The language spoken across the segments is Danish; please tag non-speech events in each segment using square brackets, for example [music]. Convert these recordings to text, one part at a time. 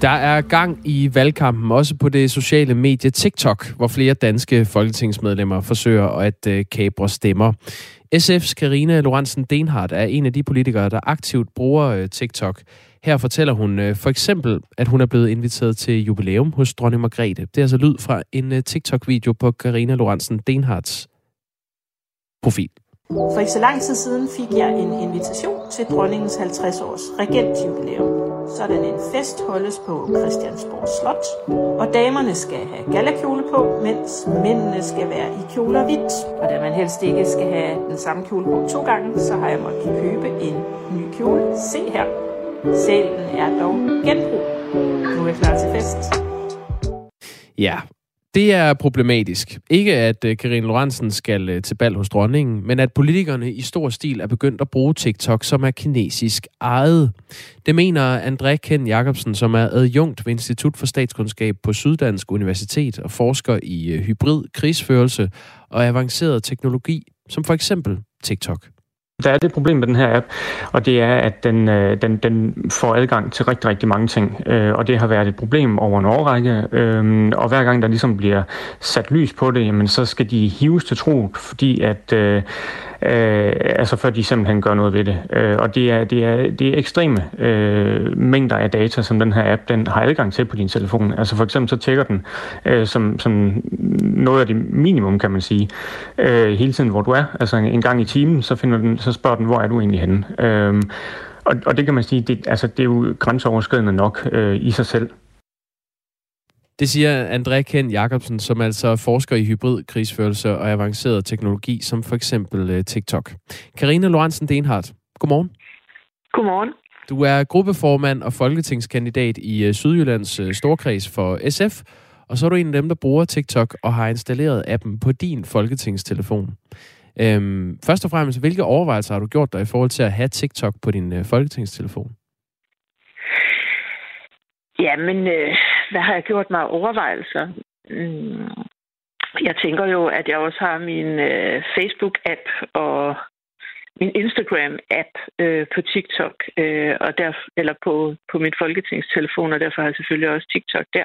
Der er gang i valgkampen, også på det sociale medie TikTok, hvor flere danske folketingsmedlemmer forsøger at øh, kabre stemmer. SF's Karina Lorentzen Denhardt er en af de politikere, der aktivt bruger øh, TikTok. Her fortæller hun øh, for eksempel, at hun er blevet inviteret til jubilæum hos dronning Margrethe. Det er altså lyd fra en øh, TikTok-video på Karina Lorentzen Denhardts profil. For ikke så lang tid siden fik jeg en invitation til dronningens 50-års regentjubilæum. Sådan en fest holdes på Christiansborg Slot, og damerne skal have galakjole på, mens mændene skal være i kjoler hvidt. Og da man helst ikke skal have den samme kjole på to gange, så har jeg måttet købe en ny kjole. Se her. Salen er dog genbrug. Nu er jeg klar til fest. Ja, det er problematisk. Ikke at øh, Karin Lorentzen skal øh, til bal hos dronningen, men at politikerne i stor stil er begyndt at bruge TikTok, som er kinesisk ejet. Det mener André Ken Jacobsen, som er adjunkt ved Institut for Statskundskab på Syddansk Universitet og forsker i øh, hybrid krigsførelse og avanceret teknologi, som for eksempel TikTok. Der er det problem med den her app, og det er, at den, øh, den, den får adgang til rigtig, rigtig mange ting. Øh, og det har været et problem over en årrække. Øh, og hver gang der ligesom bliver sat lys på det, jamen, så skal de hives til tro, fordi at øh, Øh, altså før de simpelthen gør noget ved det. Øh, og det er, det er, det er ekstreme øh, mængder af data, som den her app den har adgang til på din telefon. Altså for eksempel så tjekker den øh, som, som noget af det minimum, kan man sige, øh, hele tiden, hvor du er. Altså en gang i timen, så, finder den, så spørger den, hvor er du egentlig henne. Øh, og, og det kan man sige, det, altså, det er jo grænseoverskridende nok øh, i sig selv. Det siger André Ken Jacobsen, som altså forsker i hybrid krigsførelse og avanceret teknologi, som for eksempel uh, TikTok. Karina Lorentzen Denhardt, godmorgen. Godmorgen. Du er gruppeformand og folketingskandidat i uh, Sydjyllands uh, Storkreds for SF, og så er du en af dem, der bruger TikTok og har installeret appen på din folketingstelefon. Øhm, først og fremmest, hvilke overvejelser har du gjort dig i forhold til at have TikTok på din uh, folketingstelefon? Jamen, øh, hvad har jeg gjort mig overvejelser? Mm, jeg tænker jo, at jeg også har min øh, Facebook-app og min Instagram-app øh, på TikTok, øh, og der, eller på, på min folketingstelefon, og derfor har jeg selvfølgelig også TikTok der.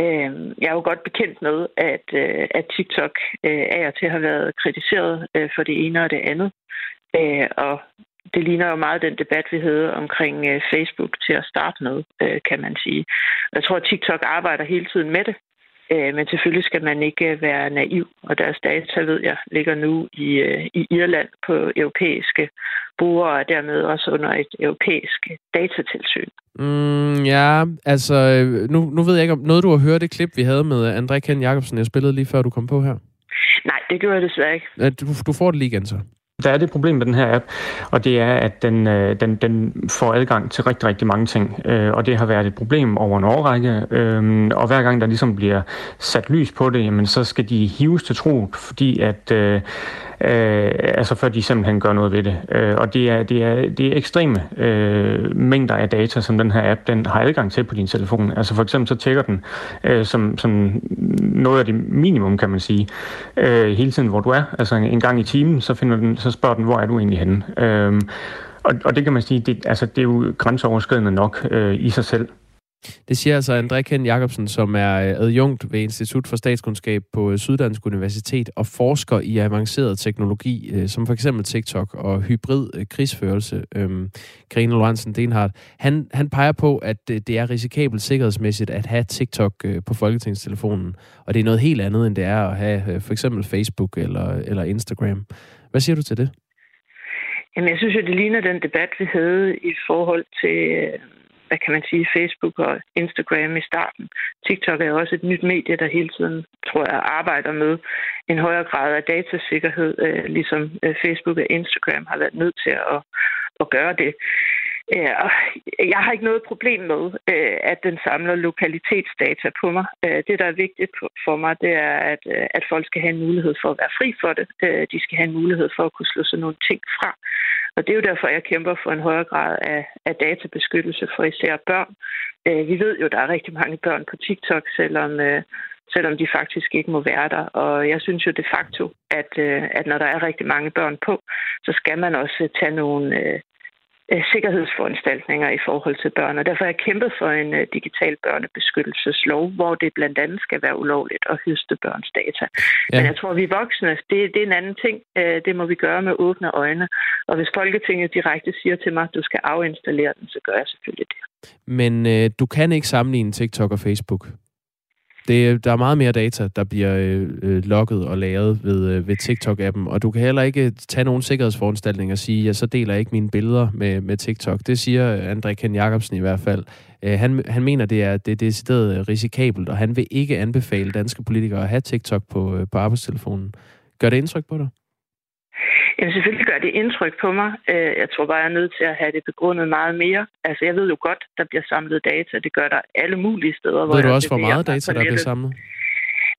Øh, jeg er jo godt bekendt med, at, øh, at TikTok øh, af og til har været kritiseret øh, for det ene og det andet. Øh, og det ligner jo meget den debat, vi havde omkring øh, Facebook til at starte med, øh, kan man sige. Jeg tror, at TikTok arbejder hele tiden med det, øh, men selvfølgelig skal man ikke være naiv, og deres data, ved jeg, ligger nu i, i Irland på europæiske brugere, og dermed også under et europæisk datatilsyn. Mm, ja, altså, nu, nu ved jeg ikke om noget, du har hørt det klip, vi havde med André Ken Jacobsen, jeg spillede lige før du kom på her. Nej, det gjorde jeg desværre ikke. Du, du får det lige igen så. Der er det problem med den her app, og det er, at den, øh, den, den får adgang til rigtig, rigtig mange ting. Øh, og det har været et problem over en årrække. Øh, og hver gang der ligesom bliver sat lys på det, jamen, så skal de hives til tro, fordi at Øh, øh, altså før de simpelthen gør noget ved det. Øh, og det er, det er, det er ekstreme øh, mængder af data, som den her app den har adgang til på din telefon. Altså for eksempel så tjekker den øh, som, som noget af det minimum, kan man sige, øh, hele tiden, hvor du er. Altså en, en gang i timen, så, finder den, så spørger den, hvor er du egentlig henne. Øh, og, og det kan man sige, det, altså, det er jo grænseoverskridende nok øh, i sig selv. Det siger altså André Ken Jacobsen, som er øh, adjunkt ved Institut for Statskundskab på øh, Syddansk Universitet og forsker i avanceret teknologi, øh, som for eksempel TikTok og hybrid krigsførelse. Øhm, Karine Lorentzen Denhardt. Han, han peger på, at det er risikabelt sikkerhedsmæssigt at have TikTok på folketingstelefonen, og det er noget helt andet, end det er at have for eksempel Facebook eller, eller Instagram. Hvad siger du til det? Jamen, jeg synes jo, det ligner den debat, vi havde i forhold til hvad kan man sige, Facebook og Instagram i starten. TikTok er også et nyt medie, der hele tiden, tror jeg, arbejder med en højere grad af datasikkerhed, øh, ligesom øh, Facebook og Instagram har været nødt til at, at gøre det. Øh, ja, jeg har ikke noget problem med, øh, at den samler lokalitetsdata på mig. Øh, det, der er vigtigt for mig, det er, at, at folk skal have en mulighed for at være fri for det. De skal have en mulighed for at kunne slå sådan nogle ting fra. Og det er jo derfor, jeg kæmper for en højere grad af, af databeskyttelse for især børn. Øh, vi ved jo, der er rigtig mange børn på TikTok, selvom, øh, selvom de faktisk ikke må være der. Og jeg synes jo de facto, at, øh, at når der er rigtig mange børn på, så skal man også tage nogle øh, sikkerhedsforanstaltninger i forhold til børn. Og derfor har jeg kæmpet for en øh, digital børnebeskyttelseslov, hvor det blandt andet skal være ulovligt at høste børns data. Ja. Men jeg tror, at vi voksne, det, det er en anden ting. Øh, det må vi gøre med åbne øjne. Og hvis Folketinget direkte siger til mig, at du skal afinstallere den, så gør jeg selvfølgelig det. Men øh, du kan ikke sammenligne TikTok og Facebook? Det, der er meget mere data, der bliver øh, øh logget og lagret ved, øh, ved TikTok-appen, og du kan heller ikke tage nogen sikkerhedsforanstaltninger og sige, at så deler jeg ikke mine billeder med, med TikTok. Det siger André Ken Jacobsen i hvert fald. Øh, han, han mener, det er, det, det er decideret risikabelt, og han vil ikke anbefale danske politikere at have TikTok på, øh, på arbejdstelefonen. Gør det indtryk på dig? Jamen selvfølgelig gør det indtryk på mig. Øh, jeg tror bare, jeg er nødt til at have det begrundet meget mere. Altså jeg ved jo godt, der bliver samlet data. Det gør der alle mulige steder. Ved hvor du også, hvor meget data, der bliver samlet?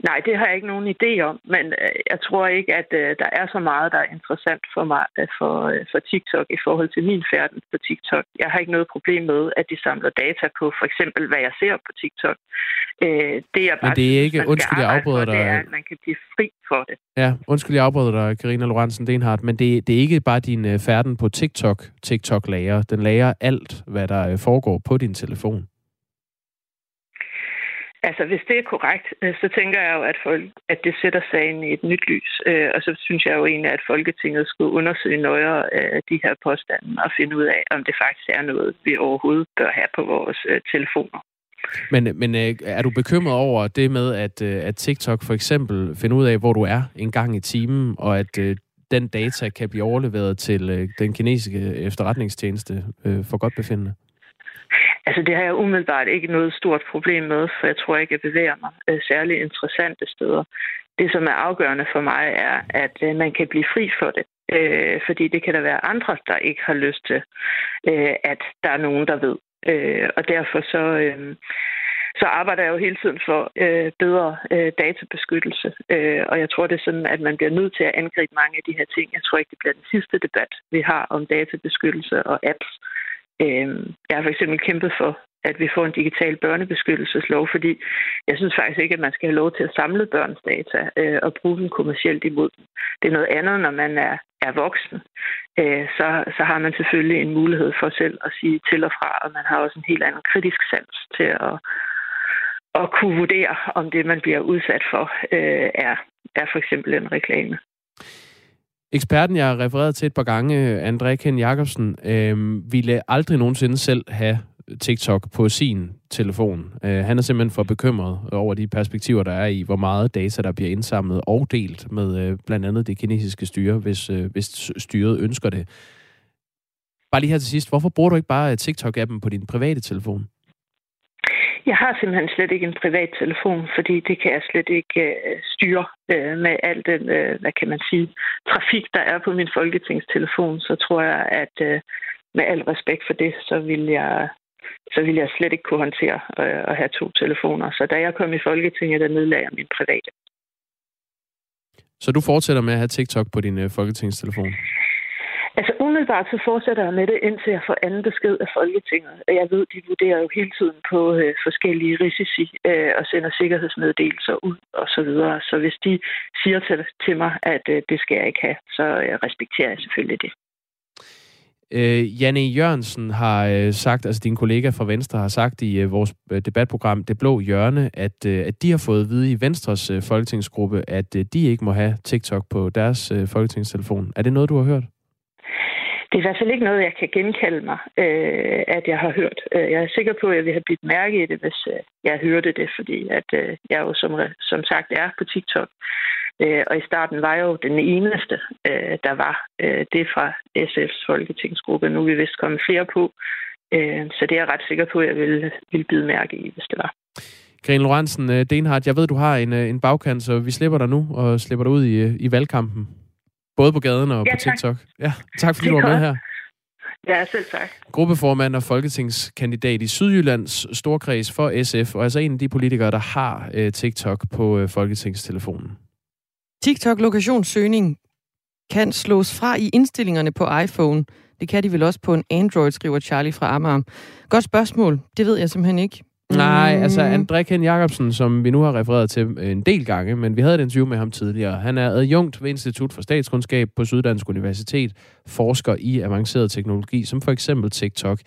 Nej, det har jeg ikke nogen idé om, men øh, jeg tror ikke, at øh, der er så meget, der er interessant for mig øh, for, for TikTok i forhold til min færden på TikTok. Jeg har ikke noget problem med, at de samler data på for eksempel, hvad jeg ser på TikTok. Det er bare men det er ikke, synes, undskyld, jeg afbryder dig. Det er, at man kan blive fri for det. Ja, undskyld, jeg afbryder dig, Karina Lorentzen Denhardt, men det, det er ikke bare din færden på TikTok, TikTok lager. Den lager alt, hvad der foregår på din telefon. Altså, hvis det er korrekt, øh, så tænker jeg jo, at, folk, at det sætter sagen i et nyt lys. Øh, og så synes jeg jo egentlig, at Folketinget skulle undersøge nøjere øh, de her påstande og finde ud af, om det faktisk er noget, vi overhovedet bør have på vores telefoner. Men, men er du bekymret over det med, at, at TikTok for eksempel finder ud af, hvor du er en gang i timen, og at den data kan blive overleveret til den kinesiske efterretningstjeneste for godt befindende? Altså det har jeg umiddelbart ikke noget stort problem med, for jeg tror ikke, jeg bevæger mig øh, særlig interessante steder. Det, som er afgørende for mig, er, at øh, man kan blive fri for det. Øh, fordi det kan der være andre, der ikke har lyst til, øh, at der er nogen, der ved. Øh, og derfor så, øh, så arbejder jeg jo hele tiden for øh, bedre øh, databeskyttelse. Øh, og jeg tror, det er sådan, at man bliver nødt til at angribe mange af de her ting. Jeg tror ikke, det bliver den sidste debat, vi har om databeskyttelse og apps. Øh, Øhm, jeg har for eksempel kæmpet for, at vi får en digital børnebeskyttelseslov, fordi jeg synes faktisk ikke, at man skal have lov til at samle børns data øh, og bruge dem kommercielt imod dem. Det er noget andet, når man er, er voksen. Øh, så, så har man selvfølgelig en mulighed for selv at sige til og fra, og man har også en helt anden kritisk sans til at, at kunne vurdere, om det, man bliver udsat for, øh, er, er for eksempel en reklame. Eksperten, jeg har refereret til et par gange, André Ken Jacobsen, øh, ville aldrig nogensinde selv have TikTok på sin telefon. Øh, han er simpelthen for bekymret over de perspektiver, der er i, hvor meget data, der bliver indsamlet og delt med øh, blandt andet det kinesiske styre, hvis, øh, hvis styret ønsker det. Bare lige her til sidst, hvorfor bruger du ikke bare øh, TikTok-appen på din private telefon? Jeg har simpelthen slet ikke en privat telefon, fordi det kan jeg slet ikke øh, styre øh, med al den, øh, hvad kan man sige, trafik, der er på min folketingstelefon. Så tror jeg, at øh, med al respekt for det, så vil jeg så ville jeg slet ikke kunne håndtere øh, at have to telefoner. Så da jeg kom i Folketinget, der nedlagde jeg min private. Så du fortsætter med at have TikTok på din øh, folketingstelefon? Umiddelbart så fortsætter jeg med det, indtil jeg får anden besked af Folketinget. Jeg ved, de vurderer jo hele tiden på øh, forskellige risici øh, og sender sikkerhedsmeddelelser ud og så videre. Så hvis de siger til, til mig, at øh, det skal jeg ikke have, så øh, respekterer jeg selvfølgelig det. Øh, Janne Jørgensen har øh, sagt, altså din kollega fra Venstre har sagt i øh, vores øh, debatprogram Det Blå Hjørne, at, øh, at de har fået at vide i Venstres øh, folketingsgruppe, at øh, de ikke må have TikTok på deres øh, folketingstelefon. Er det noget, du har hørt? Det er i hvert fald ikke noget, jeg kan genkalde mig, øh, at jeg har hørt. Øh, jeg er sikker på, at jeg vil have blivet mærke i det, hvis øh, jeg hørte det, fordi at øh, jeg jo som, som sagt er på TikTok. Øh, og i starten var jeg jo den eneste, øh, der var øh, det fra SF's folketingsgruppe. Nu er vi vist kommet flere på, øh, så det er jeg ret sikker på, at jeg ville, ville bide mærke i, hvis det var. Karin Lorentzen øh, Denhardt, jeg ved, du har en, øh, en bagkant, så vi slipper dig nu og slipper dig ud i, i valgkampen. Både på gaden og ja, på TikTok. Tak. Ja, tak fordi du var med her. Ja, selv tak. Gruppeformand og folketingskandidat i Sydjyllands Storkreds for SF, og altså en af de politikere, der har uh, TikTok på uh, folketingstelefonen. TikTok-lokationssøgning kan slås fra i indstillingerne på iPhone. Det kan de vel også på en Android, skriver Charlie fra Amager. Godt spørgsmål. Det ved jeg simpelthen ikke. Nej, altså André Ken Jacobsen, som vi nu har refereret til en del gange, men vi havde et interview med ham tidligere. Han er adjunkt ved Institut for Statskundskab på Syddansk Universitet, forsker i avanceret teknologi, som for eksempel TikTok.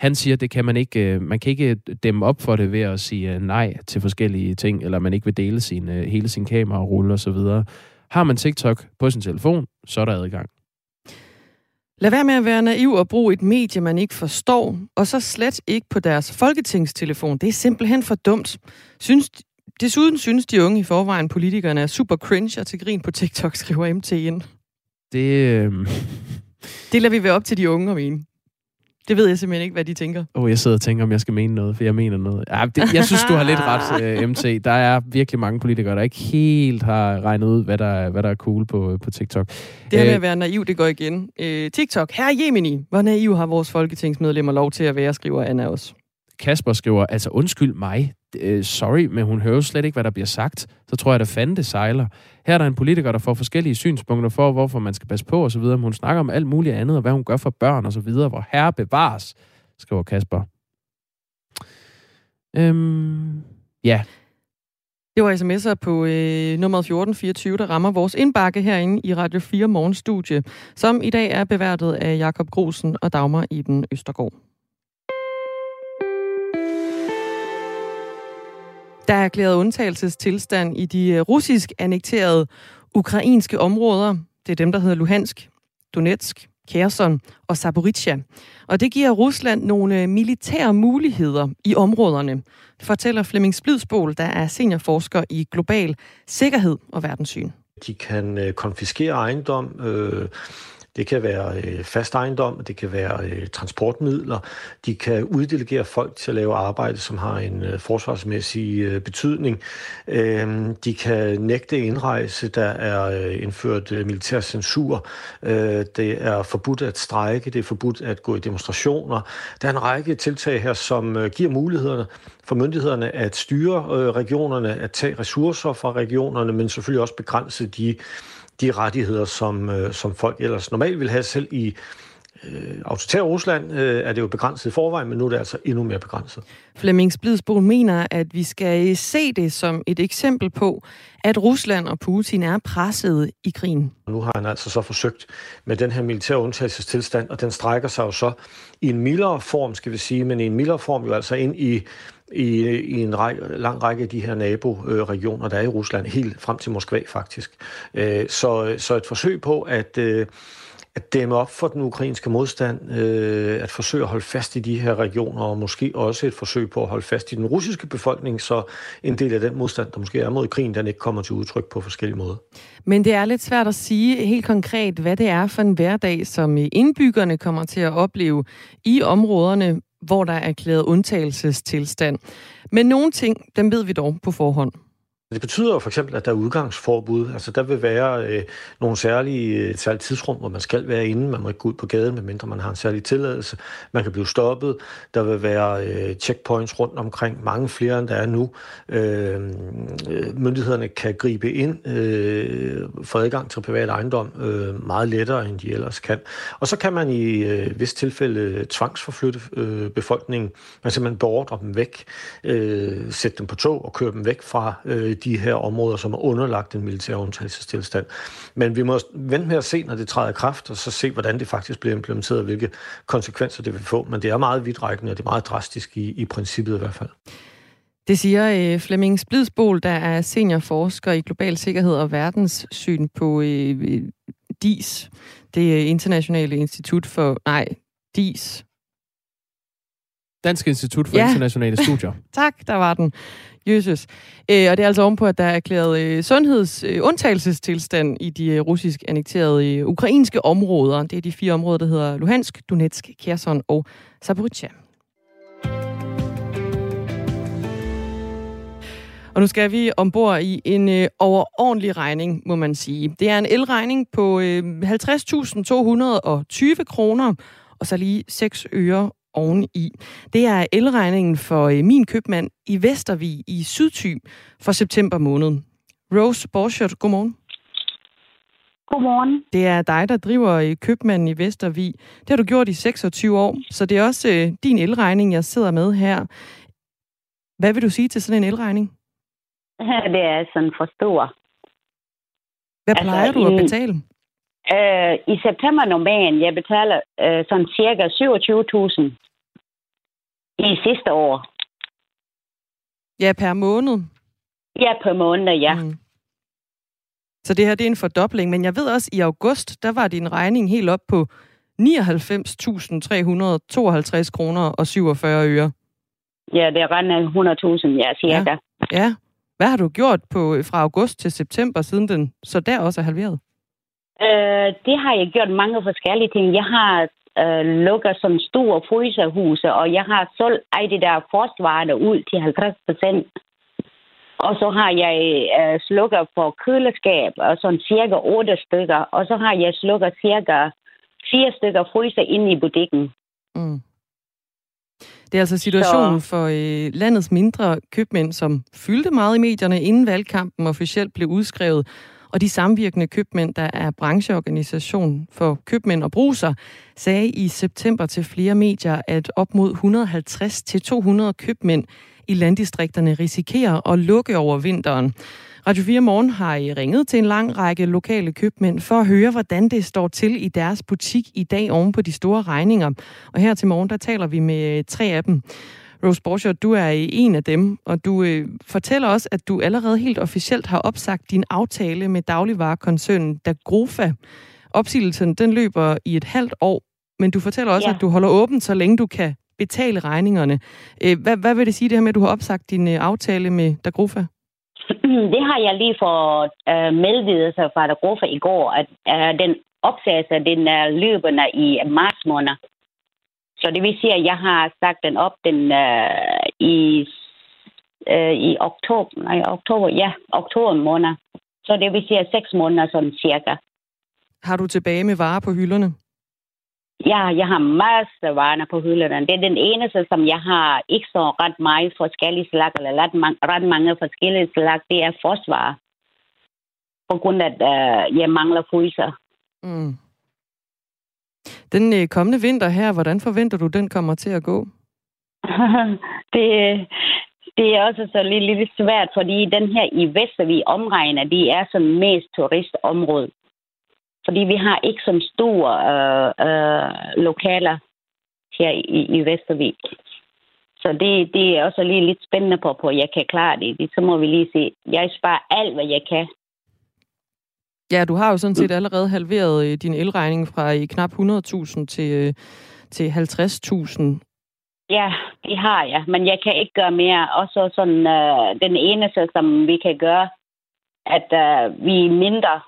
Han siger, at det kan man ikke, øh, man kan ikke dæmme op for det ved at sige øh, nej til forskellige ting, eller man ikke vil dele sin, øh, hele sin kamerarulle osv. Har man TikTok på sin telefon, så er der adgang. Lad være med at være naiv og bruge et medie, man ikke forstår, og så slet ikke på deres folketingstelefon. Det er simpelthen for dumt. Synes, desuden synes de unge i forvejen, politikerne er super cringe og til grin på TikTok, skriver MTN. Det... Øh... Det lader vi være op til de unge at mene. Det ved jeg simpelthen ikke, hvad de tænker. Åh, oh, jeg sidder og tænker, om jeg skal mene noget, for jeg mener noget. Ja, det, jeg synes, du har lidt ret, [laughs] øh, MT. Der er virkelig mange politikere, der ikke helt har regnet ud, hvad der, hvad der er cool på, på TikTok. Det her med at være naiv, det går igen. Uh, TikTok, her Jemini. Hvor naiv har vores folketingsmedlemmer lov til at være, skriver Anna også. Kasper skriver, altså undskyld mig, øh, sorry, men hun hører slet ikke, hvad der bliver sagt. Så tror jeg, at fanden det sejler. Her er der en politiker, der får forskellige synspunkter for, hvorfor man skal passe på osv. Men hun snakker om alt muligt andet, og hvad hun gør for børn osv. Hvor herre bevares, skriver Kasper. Øhm, ja. Det var sms'er på øh, nummer 1424, der rammer vores indbakke herinde i Radio 4 Morgenstudie, som i dag er beværtet af Jakob Grosen og Dagmar Iben Østergaard. Der er erklæret undtagelsestilstand i de øh, russisk annekterede ukrainske områder. Det er dem, der hedder Luhansk, Donetsk, Kherson og Zaporizhia. Og det giver Rusland nogle øh, militære muligheder i områderne, fortæller Flemming Splidsbol, der er seniorforsker i global sikkerhed og verdenssyn. De kan øh, konfiskere ejendom, øh, det kan være øh, fast ejendom, det kan være øh, transportmidler. De kan uddelegere folk til at lave arbejde, som har en øh, forsvarsmæssig øh, betydning. Øh, de kan nægte indrejse, der er øh, indført øh, militær censur. Øh, det er forbudt at strejke, det er forbudt at gå i demonstrationer. Der er en række tiltag her, som øh, giver mulighederne for myndighederne at styre øh, regionerne, at tage ressourcer fra regionerne, men selvfølgelig også begrænse de de rettigheder, som, øh, som folk ellers normalt vil have selv i øh, autoritær Rusland, øh, er det jo begrænset i forvejen, men nu er det altså endnu mere begrænset. Flemming Splidsbol mener, at vi skal se det som et eksempel på, at Rusland og Putin er presset i krigen. Nu har han altså så forsøgt med den her militære undtagelsestilstand, og den strækker sig jo så i en mildere form, skal vi sige, men i en mildere form jo altså ind i i, i en række, lang række af de her naboregioner, der er i Rusland, helt frem til Moskva faktisk. Øh, så, så et forsøg på at, øh, at dæmme op for den ukrainske modstand, øh, at forsøge at holde fast i de her regioner, og måske også et forsøg på at holde fast i den russiske befolkning, så en del af den modstand, der måske er mod krigen, den ikke kommer til udtryk på forskellige måder. Men det er lidt svært at sige helt konkret, hvad det er for en hverdag, som indbyggerne kommer til at opleve i områderne, hvor der er erklæret undtagelsestilstand. Men nogle ting, dem ved vi dog på forhånd. Det betyder for eksempel, at der er udgangsforbud. Altså der vil være øh, nogle særlige øh, særlige tidsrum, hvor man skal være inde. Man må ikke gå ud på gaden, medmindre man har en særlig tilladelse. Man kan blive stoppet. Der vil være øh, checkpoints rundt omkring. Mange flere, end der er nu. Øh, øh myndighederne kan gribe ind øh, for adgang til privat ejendom øh, meget lettere, end de ellers kan. Og så kan man i øh, vist tilfælde øh, tvangsforflytte øh, befolkningen. Man simpelthen beordrer dem væk, øh, sætte dem på tog og køre dem væk fra øh, de her områder, som er underlagt den militære undtagelsestilstand. Men vi må vente med at se, når det træder i kraft, og så se, hvordan det faktisk bliver implementeret, og hvilke konsekvenser det vil få. Men det er meget vidtrækkende, og det er meget drastisk i, i princippet i hvert fald. Det siger øh, Flemming Splidsbol, der er seniorforsker i global sikkerhed og verdenssyn på øh, øh DIS, det internationale institut for, nej, DIS. Dansk Institut for ja. Internationale Studier. [laughs] tak, der var den. Jesus. Øh, og det er altså ovenpå, at der er erklæret øh, sundhedsundtagelsestilstand i de øh, russisk annekterede øh, ukrainske områder. Det er de fire områder, der hedder Luhansk, Donetsk, Kherson og Zaporizhia. Og nu skal vi ombord i en øh, overordentlig regning, må man sige. Det er en elregning på øh, 50.220 kroner, og så lige 6 øre oveni. Det er elregningen for øh, min købmand i Vestervig i Sydty for september måned. Rose Borchert, godmorgen. Godmorgen. Det er dig, der driver øh, købmanden i Vestervig. Det har du gjort i 26 år, så det er også øh, din elregning, jeg sidder med her. Hvad vil du sige til sådan en elregning? Det er sådan for stor. Hvad altså, plejer du at betale? Øh, I september normalt, jeg betaler øh, sådan cirka 27.000 i sidste år. Ja, per måned? Ja, per måned, ja. Mm. Så det her det er en fordobling, men jeg ved også, at i august, der var din regning helt op på 99.352 kroner og 47 øre. Ja, det er rent 100.000, ja, cirka. Ja. ja. Hvad har du gjort på fra august til september, siden den så der også er halveret? Øh, det har jeg gjort mange forskellige ting. Jeg har øh, lukket sådan store fryserhuse, og jeg har solgt ej det der forsvarer ud til 50 procent. Og så har jeg øh, slukker for køleskab, og sådan cirka 8 stykker. Og så har jeg slukket cirka 4 stykker fryser ind i butikken. Mm. Det er altså situationen så... for øh, landets mindre købmænd, som fyldte meget i medierne, inden valgkampen officielt blev udskrevet. Og de samvirkende købmænd, der er brancheorganisation for købmænd og bruser, sagde i september til flere medier, at op mod 150-200 købmænd i landdistrikterne risikerer at lukke over vinteren. Radio 4 Morgen har I ringet til en lang række lokale købmænd for at høre, hvordan det står til i deres butik i dag oven på de store regninger. Og her til morgen, der taler vi med tre af dem. Rose Borchardt, du er en af dem, og du øh, fortæller også, at du allerede helt officielt har opsagt din aftale med dagligvarekoncernen Dagrofa. Opsigelsen, den løber i et halvt år, men du fortæller også, ja. at du holder åbent, så længe du kan betale regningerne. Øh, hvad, hvad vil det sige, det her med, at du har opsagt din øh, aftale med Dagrofa? [clears throat] Det har jeg lige fået øh, medvidelse fra Dagrofa i går, at øh, den opsagelse, den er løbende i marts måned. Så det vil sige, at jeg har sagt den op den øh, i, øh, i oktober, nej, oktober, ja, oktober måned. Så det vil sige seks måneder sådan cirka. Har du tilbage med varer på hylderne? Ja, jeg har masser af varer på hylderne. Det er den eneste, som jeg har ikke så ret meget forskellige slag, eller ret, mange, ret mange forskellige slag, det er forsvar. På grund af, at øh, jeg mangler fryser. Mm. Den øh, kommende vinter her, hvordan forventer du, den kommer til at gå? [laughs] det, øh, det er også så lidt, lidt svært, fordi den her i Vestervig omregner, det er som mest turistområde. Fordi vi har ikke som store øh, øh, lokaler her i, i Vestervig. Så det, det er også lige lidt spændende på, på, at jeg kan klare det. Så må vi lige se. Jeg sparer alt, hvad jeg kan. Ja, du har jo sådan set allerede halveret øh, din elregning fra i knap 100.000 til, øh, til 50.000. Ja, det har jeg, men jeg kan ikke gøre mere. Og så sådan, øh, den eneste, som vi kan gøre, at øh, vi mindre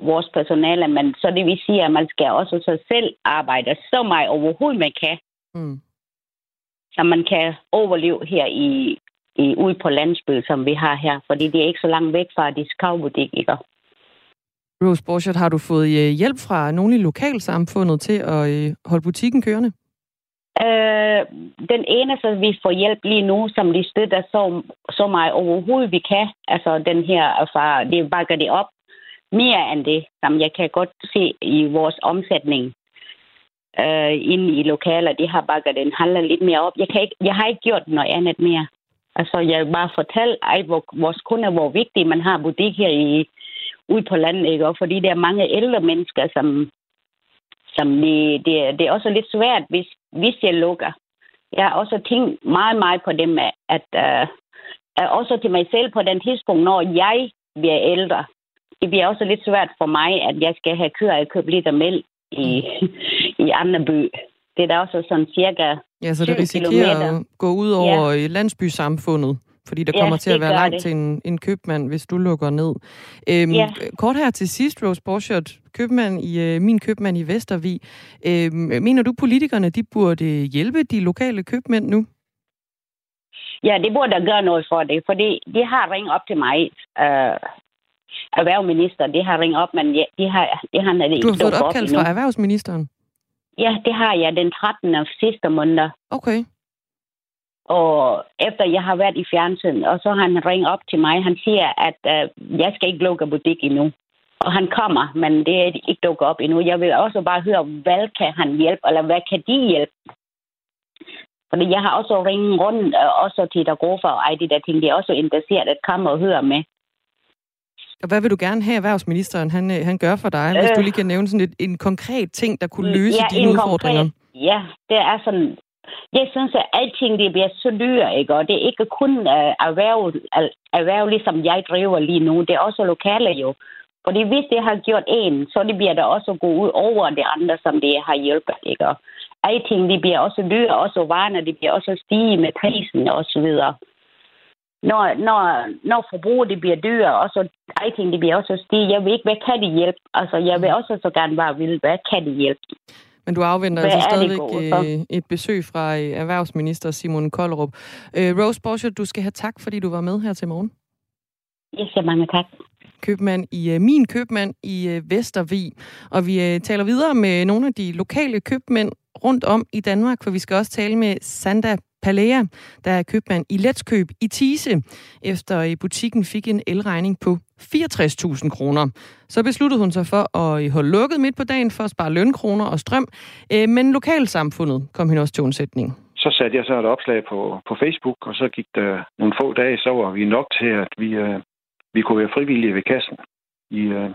vores personale, men så det vil sige, at man skal også så selv arbejde så meget overhovedet man kan. Mm. Så man kan overleve her i, i ude på landsbyen, som vi har her, fordi det er ikke så langt væk fra discountbutik, ikke? Rose Borchardt, har du fået øh, hjælp fra nogle i lokalsamfundet til at øh, holde butikken kørende? Øh, den eneste, vi får hjælp lige nu, som de støtter så, så meget overhovedet vi kan, altså den her, altså, det bakker det op mere end det, som jeg kan godt se i vores omsætning øh, inde i lokaler. De har bakket den handler lidt mere op. Jeg, kan ikke, jeg har ikke gjort noget andet mere. Altså, jeg vil bare fortælle ej, hvor, vores kunder, hvor vigtigt man har butik her i, ude på landet, ikke? Og fordi der er mange ældre mennesker, som, som det, det, det er også lidt svært, hvis, hvis jeg lukker. Jeg har også tænkt meget, meget på dem, at uh, også til mig selv på den tidspunkt, når jeg bliver ældre, det bliver også lidt svært for mig, at jeg skal have køer og købe lidt mælk i, i andre by. Det er da også sådan cirka Ja, så det risikerer kilometer. at gå ud over ja. landsbysamfundet, fordi der ja, kommer til at være langt det. til en, en købmand, hvis du lukker ned. Øhm, ja. Kort her til sidst, Rose Borchardt, købmand i, uh, min købmand i Vestervig. Øhm, mener du, politikerne de burde hjælpe de lokale købmænd nu? Ja, det burde der gøre noget for det, fordi de har ringet op til mig øh, erhvervsminister, det har ringet op, men de har, det har ikke Du har fået opkald fra erhvervsministeren? Ja, det har jeg den 13. af sidste måned. Okay. Og efter jeg har været i fjernsyn, og så har han ringet op til mig, han siger, at uh, jeg skal ikke lukke butik endnu. Og han kommer, men det er ikke dukket op endnu. Jeg vil også bare høre, hvad kan han hjælpe, eller hvad kan de hjælpe? Fordi jeg har også ringet rundt, øh, også til der går for ej, de der ting, de er også interesseret at komme og høre med. Og hvad vil du gerne have, erhvervsministeren han, øh, han gør for dig, øh, hvis du lige kan nævne sådan et, en konkret ting, der kunne løse ja, dine udfordringer? Konkret, ja, det er sådan, jeg synes, at alting det bliver så dyrt, ikke? og det er ikke kun uh, erhverv, erhverv, ligesom jeg driver lige nu, det er også lokale jo. Fordi hvis det har gjort en, så det bliver der også gå ud over det andre, som det har hjulpet. Ikke? Og alting det bliver også dyre, også varerne, det bliver også stige med prisen og så videre. Når, når, når forbruget det bliver dyrere, og så alting det bliver også stige. Jeg ved ikke, hvad kan det hjælpe? Altså, jeg vil også så gerne bare vide, hvad kan det hjælpe? Men du afventer altså stadigvæk øh, et besøg fra øh, erhvervsminister Simon Kollerup. Øh, Rose Borchardt, du skal have tak, fordi du var med her til morgen. Jeg siger mange tak. Købmand i Min Købmand i Vestervig. Og vi taler videre med nogle af de lokale købmænd rundt om i Danmark, for vi skal også tale med Sanda Palea, der er købmand i Letskøb i Tise, efter i butikken fik en elregning på 64.000 kroner. Så besluttede hun sig for at holde lukket midt på dagen for at spare lønkroner og strøm, øh, men lokalsamfundet kom hende også til undsætning. Så satte jeg så et opslag på, på Facebook, og så gik der nogle få dage, så var vi nok til, at vi, øh, vi kunne være frivillige ved kassen i, øh,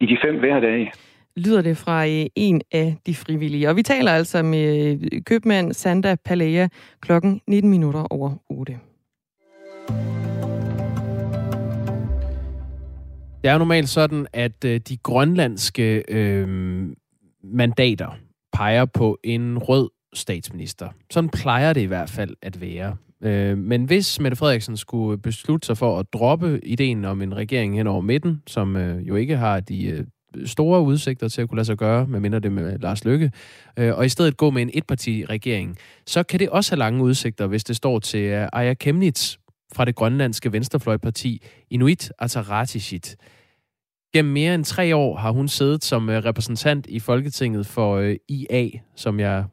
i de fem hverdage lyder det fra øh, en af de frivillige. Og vi taler altså med øh, købmand Sanda Palea klokken 19 minutter over 8. Det er jo normalt sådan, at øh, de grønlandske øh, mandater peger på en rød statsminister. Sådan plejer det i hvert fald at være. Øh, men hvis Mette Frederiksen skulle beslutte sig for at droppe ideen om en regering hen over midten, som øh, jo ikke har de øh, store udsigter til at kunne lade sig gøre, medmindre det med Lars Lykke, øh, og i stedet gå med en etparti-regering, så kan det også have lange udsigter, hvis det står til øh, Aya Kemnitz fra det grønlandske venstrefløjparti Inuit Ataqatigiit. Gennem mere end tre år har hun siddet som øh, repræsentant i Folketinget for øh, IA, som jeg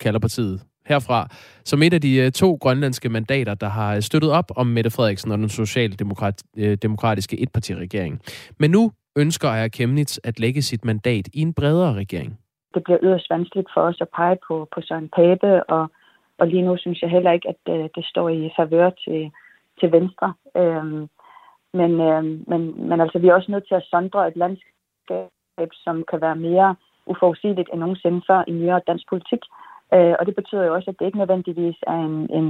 kalder partiet herfra, som et af de øh, to grønlandske mandater, der har støttet op om Mette Frederiksen og den socialdemokratiske etpartiregering. Men nu ønsker Aya Kemnitz at lægge sit mandat i en bredere regering. Det bliver yderst vanskeligt for os at pege på, på Søren Pape, og, og lige nu synes jeg heller ikke, at det, det står i favør til, til Venstre. Øhm, men, øhm, men, men altså, vi er også nødt til at sondre et landskab, som kan være mere uforudsigeligt end nogensinde før i nyere dansk politik. Øh, og det betyder jo også, at det ikke nødvendigvis er en, en,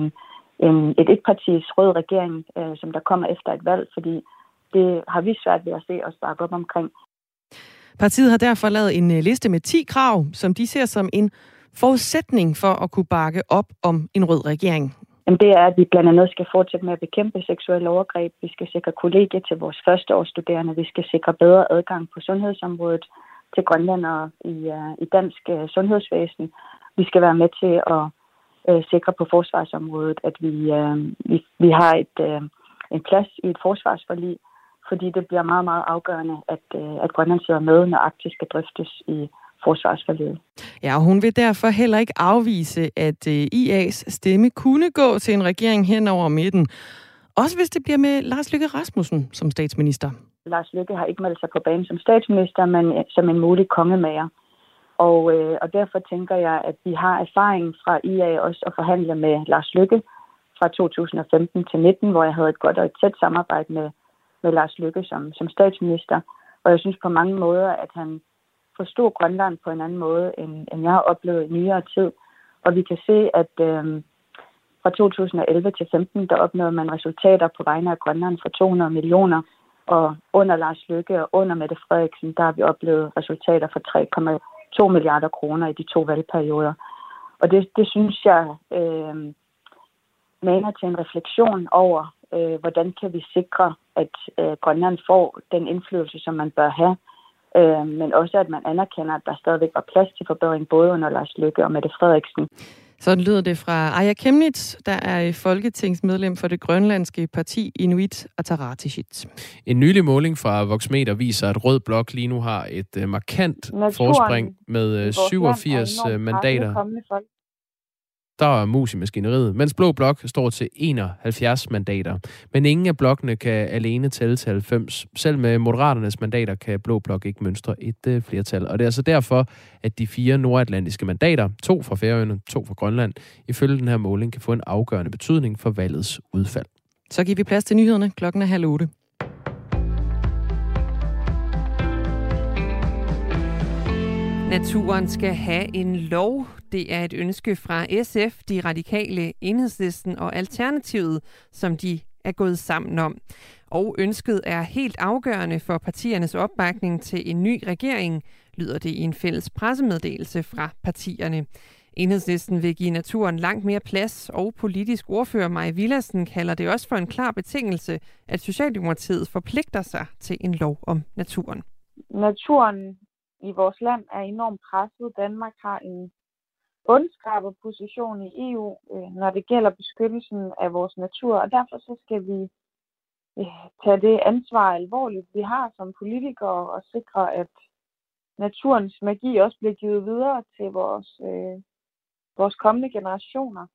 en, et etpartis rød regering, øh, som der kommer efter et valg, fordi det har vi svært ved at se os bakke op omkring. Partiet har derfor lavet en øh, liste med 10 krav, som de ser som en forudsætning for at kunne bakke op om en rød regering. Jamen det er, at vi blandt andet skal fortsætte med at bekæmpe seksuelle overgreb. Vi skal sikre kollegier til vores førsteårsstuderende. Vi skal sikre bedre adgang på sundhedsområdet til grønlandere i, uh, i dansk uh, sundhedsvæsen. Vi skal være med til at uh, sikre på forsvarsområdet, at vi, uh, vi, vi har et, uh, en plads i et forsvarsforlig, fordi det bliver meget, meget afgørende, at, uh, at Grønland sidder med, når Arktis skal drøftes i forsvarsforledet. Ja, og hun vil derfor heller ikke afvise, at øh, IA's stemme kunne gå til en regering hen over midten. Også hvis det bliver med Lars Lykke Rasmussen som statsminister. Lars Lykke har ikke meldt sig på banen som statsminister, men øh, som en mulig kongemager. Og, øh, og derfor tænker jeg, at vi har erfaring fra IA også at forhandle med Lars Lykke fra 2015 til 19, hvor jeg havde et godt og et tæt samarbejde med med Lars Lykke som, som statsminister. Og jeg synes på mange måder, at han forstod Grønland på en anden måde, end, end jeg har oplevet i nyere tid. Og vi kan se, at øh, fra 2011 til 15, der opnåede man resultater på vegne af Grønland for 200 millioner. Og under Lars Lykke og under Mette Frederiksen, der har vi oplevet resultater for 3,2 milliarder kroner i de to valgperioder. Og det, det synes jeg øh, maner til en refleksion over, øh, hvordan kan vi sikre, at øh, Grønland får den indflydelse, som man bør have, øh, men også at man anerkender, at der stadigvæk var plads til forbedring både under Lars Lykke og Mette Frederiksen. Sådan lyder det fra Aya Kemnitz, der er folketingsmedlem for det grønlandske parti Inuit Ataqatigiit. En nylig måling fra Voxmeter viser, at Rød Blok lige nu har et uh, markant Naturen forspring med uh, 87 mandater. Der er mus i maskineriet, mens Blå Blok står til 71 mandater. Men ingen af blokkene kan alene tælle til 90. Selv med Moderaternes mandater kan Blå Blok ikke mønstre et uh, flertal. Og det er altså derfor, at de fire nordatlantiske mandater, to fra Færøerne, to fra Grønland, ifølge den her måling kan få en afgørende betydning for valgets udfald. Så giver vi plads til nyhederne. Klokken er halv otte. Naturen skal have en lov. Det er et ønske fra SF, de radikale, enhedslisten og Alternativet, som de er gået sammen om. Og ønsket er helt afgørende for partiernes opbakning til en ny regering, lyder det i en fælles pressemeddelelse fra partierne. Enhedslisten vil give naturen langt mere plads, og politisk ordfører Maja Villassen kalder det også for en klar betingelse, at Socialdemokratiet forpligter sig til en lov om naturen. Naturen i vores land er enormt presset. Danmark har en bundskrabet position i EU, øh, når det gælder beskyttelsen af vores natur, og derfor så skal vi øh, tage det ansvar alvorligt, vi har som politikere, og sikre, at naturens magi også bliver givet videre til vores, øh, vores kommende generationer.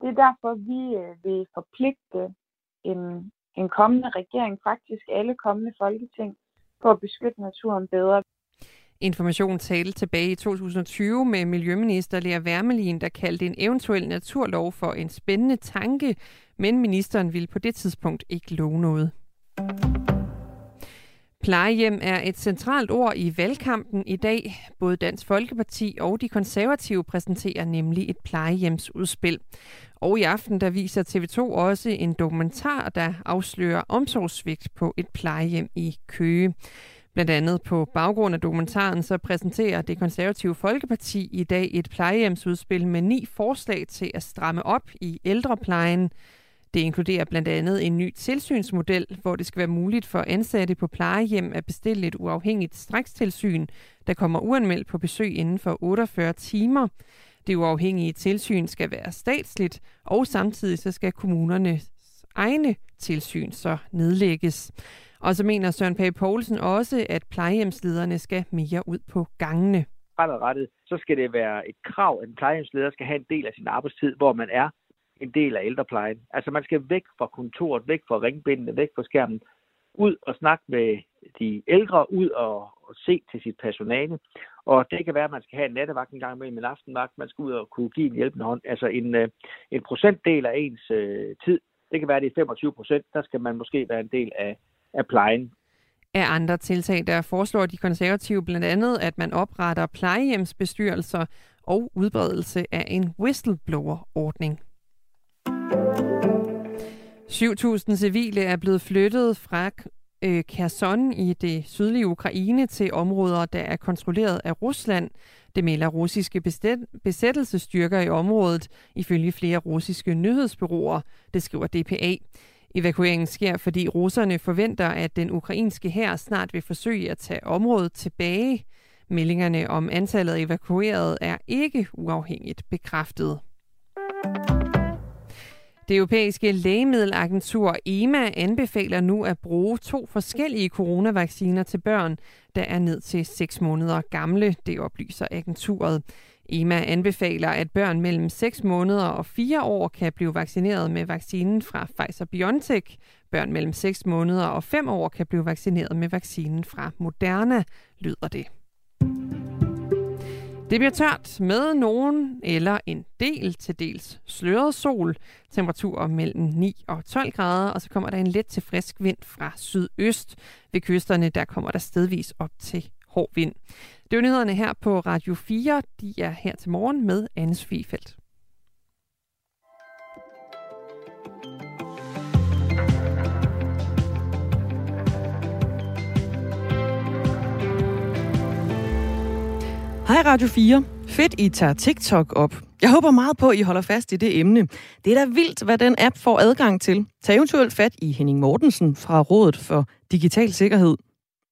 Det er derfor, vi øh, vil forpligte en, en kommende regering, faktisk alle kommende folketing, på at beskytte naturen bedre. Information talte tilbage i 2020 med Miljøminister Lea Wermelin, der kaldte en eventuel naturlov for en spændende tanke, men ministeren ville på det tidspunkt ikke love noget. Plejehjem er et centralt ord i valgkampen i dag. Både Dansk Folkeparti og de konservative præsenterer nemlig et plejehjemsudspil. Og i aften der viser TV2 også en dokumentar, der afslører omsorgssvigt på et plejehjem i Køge. Blandt andet på baggrund af dokumentaren, så præsenterer det konservative Folkeparti i dag et plejehjemsudspil med ni forslag til at stramme op i ældreplejen. Det inkluderer blandt andet en ny tilsynsmodel, hvor det skal være muligt for ansatte på plejehjem at bestille et uafhængigt strakstilsyn, der kommer uanmeldt på besøg inden for 48 timer. Det uafhængige tilsyn skal være statsligt, og samtidig så skal kommunernes egne tilsyn så nedlægges. Og så mener Søren Pape Poulsen også, at plejehjemslederne skal mere ud på gangene. Fremadrettet, så skal det være et krav, at en plejehjemsleder skal have en del af sin arbejdstid, hvor man er en del af ældreplejen. Altså man skal væk fra kontoret, væk fra ringbindene, væk fra skærmen, ud og snakke med de ældre, ud og, og se til sit personale. Og det kan være, at man skal have en nattevagt en gang imellem en aftenvagt, man skal ud og kunne give en hjælpende hånd. Altså en, øh, en procentdel af ens øh, tid, det kan være, at det er 25 procent, der skal man måske være en del af, af plejen. Af andre tiltag, der foreslår de konservative blandt andet, at man opretter plejehjemsbestyrelser og udbredelse af en whistleblower-ordning. 7.000 civile er blevet flyttet fra øh, Kherson i det sydlige Ukraine til områder, der er kontrolleret af Rusland. Det melder russiske besættelsestyrker i området, ifølge flere russiske nyhedsbyråer, det skriver DPA. Evakueringen sker, fordi russerne forventer, at den ukrainske hær snart vil forsøge at tage området tilbage. Meldingerne om antallet af evakuerede er ikke uafhængigt bekræftet. Det europæiske lægemiddelagentur EMA anbefaler nu at bruge to forskellige coronavacciner til børn, der er ned til 6 måneder gamle, det oplyser agenturet. EMA anbefaler, at børn mellem 6 måneder og 4 år kan blive vaccineret med vaccinen fra Pfizer-BioNTech. Børn mellem 6 måneder og 5 år kan blive vaccineret med vaccinen fra Moderna, lyder det. Det bliver tørt med nogen eller en del til dels sløret sol. Temperaturer mellem 9 og 12 grader, og så kommer der en let til frisk vind fra sydøst. Ved kysterne der kommer der stedvis op til hård vind. Det er nyhederne her på Radio 4. De er her til morgen med Anne Svifeldt. Hej Radio 4. Fedt, I tager TikTok op. Jeg håber meget på, at I holder fast i det emne. Det er da vildt, hvad den app får adgang til. Tag eventuelt fat i Henning Mortensen fra Rådet for Digital Sikkerhed.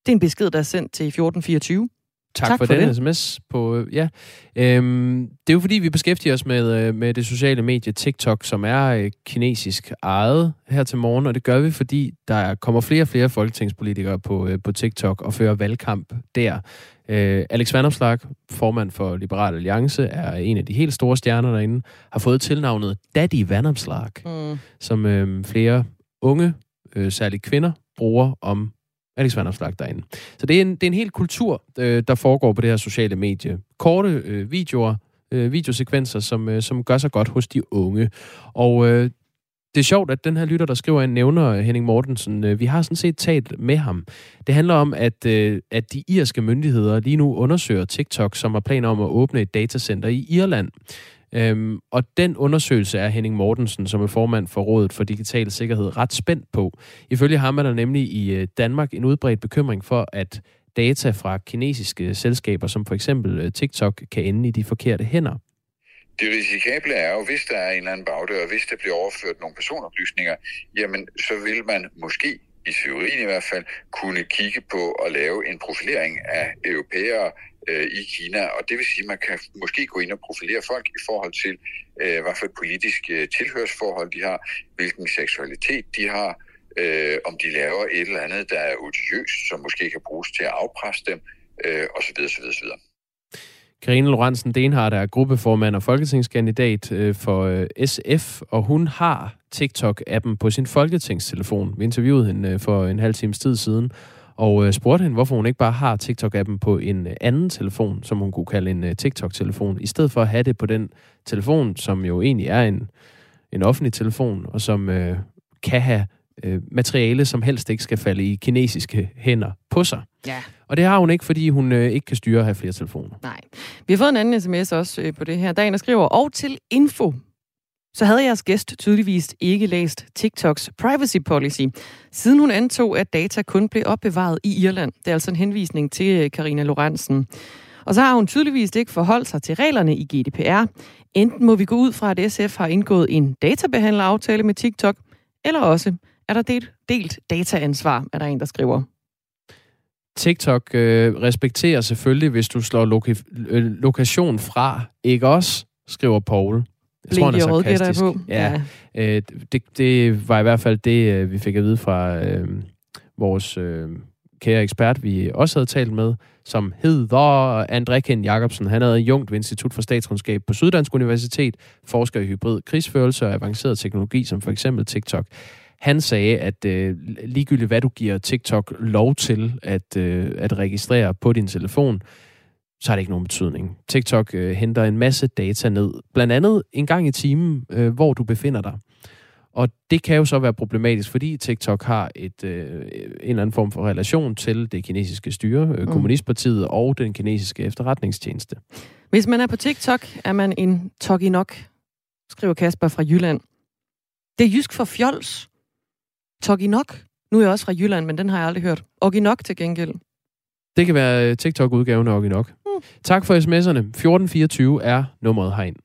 Det er en besked, der er sendt til 1424. Tak, tak for, for den sms. På, ja. Øhm, det er jo fordi, vi beskæftiger os med, øh, med det sociale medie TikTok, som er øh, kinesisk ejet her til morgen, og det gør vi, fordi der kommer flere og flere folketingspolitikere på, øh, på TikTok og fører valgkamp der. Øh, Alex Vanopslag, formand for Liberal Alliance, er en af de helt store stjerner derinde, har fået tilnavnet Daddy Vanopslag, mm. som øh, flere unge, øh, særligt kvinder, bruger om Alex Vanopslag derinde. Så det er en, det er en helt kultur, øh, der foregår på det her sociale medie. Korte øh, videoer, øh, videosekvenser, som, øh, som gør sig godt hos de unge. Og øh, det er sjovt, at den her lytter, der skriver ind, nævner Henning Mortensen. Øh, vi har sådan set talt med ham. Det handler om, at, øh, at de irske myndigheder lige nu undersøger TikTok, som har planer om at åbne et datacenter i Irland. Øhm, og den undersøgelse er Henning Mortensen, som er formand for Rådet for Digital Sikkerhed, ret spændt på. Ifølge ham er der nemlig i øh, Danmark en udbredt bekymring for, at data fra kinesiske selskaber, som for eksempel øh, TikTok, kan ende i de forkerte hænder. Det risikable er jo, hvis der er en eller anden bagdør, og hvis der bliver overført nogle personoplysninger, jamen så vil man måske, i teorien i hvert fald, kunne kigge på at lave en profilering af europæere øh, i Kina, og det vil sige, at man kan måske gå ind og profilere folk i forhold til, øh, hvad for et politisk øh, tilhørsforhold de har, hvilken seksualitet de har, øh, om de laver et eller andet, der er odiøst, som måske kan bruges til at afpresse dem, øh, osv. osv., osv. Karine Lorentzen Denhardt er gruppeformand og folketingskandidat øh, for øh, SF, og hun har TikTok-appen på sin folketingstelefon. Vi interviewede hende øh, for en halv times tid siden, og spurgte hende, hvorfor hun ikke bare har TikTok-appen på en anden telefon, som hun kunne kalde en TikTok-telefon, i stedet for at have det på den telefon, som jo egentlig er en, en offentlig telefon, og som øh, kan have øh, materiale, som helst ikke skal falde i kinesiske hænder på sig. Ja. Og det har hun ikke, fordi hun øh, ikke kan styre at have flere telefoner. Nej. Vi har fået en anden sms også øh, på det her. Der er en, der skriver, og til info, så havde jeres gæst tydeligvis ikke læst TikToks privacy policy, siden hun antog, at data kun blev opbevaret i Irland. Det er altså en henvisning til øh, Karina Lorentzen. Og så har hun tydeligvis ikke forholdt sig til reglerne i GDPR. Enten må vi gå ud fra, at SF har indgået en databehandleraftale med TikTok, eller også er der delt, delt dataansvar, er der en, der skriver. TikTok øh, respekterer selvfølgelig, hvis du slår loka- øh, lokation fra, ikke også, skriver Paul. Jeg tror, han er sarkastisk. På. Ja, ja. Øh, det, det var i hvert fald det, øh, vi fik at vide fra øh, vores øh, kære ekspert, vi også havde talt med, som hedder André Ken Jacobsen. Han er jungt ved Institut for Statskundskab på Syddansk Universitet, forsker i hybrid krigsførelse og avanceret teknologi, som for eksempel TikTok. Han sagde, at øh, ligegyldigt hvad du giver TikTok lov til at, øh, at registrere på din telefon, så har det ikke nogen betydning. TikTok øh, henter en masse data ned, blandt andet en gang i timen, øh, hvor du befinder dig. Og det kan jo så være problematisk, fordi TikTok har et, øh, en eller anden form for relation til det kinesiske styre, øh, mm. Kommunistpartiet og den kinesiske efterretningstjeneste. Hvis man er på TikTok, er man en nok, skriver Kasper fra Jylland. Det er jysk for fjols. Toginok. Nu er jeg også fra Jylland, men den har jeg aldrig hørt. Oginok til gengæld. Det kan være øh, TikTok-udgaven af Oginok. Tak for sms'erne. 1424 er nummeret herind.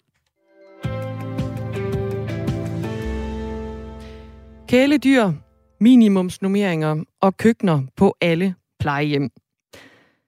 Kæledyr, minimumsnummeringer og køkkener på alle plejehjem.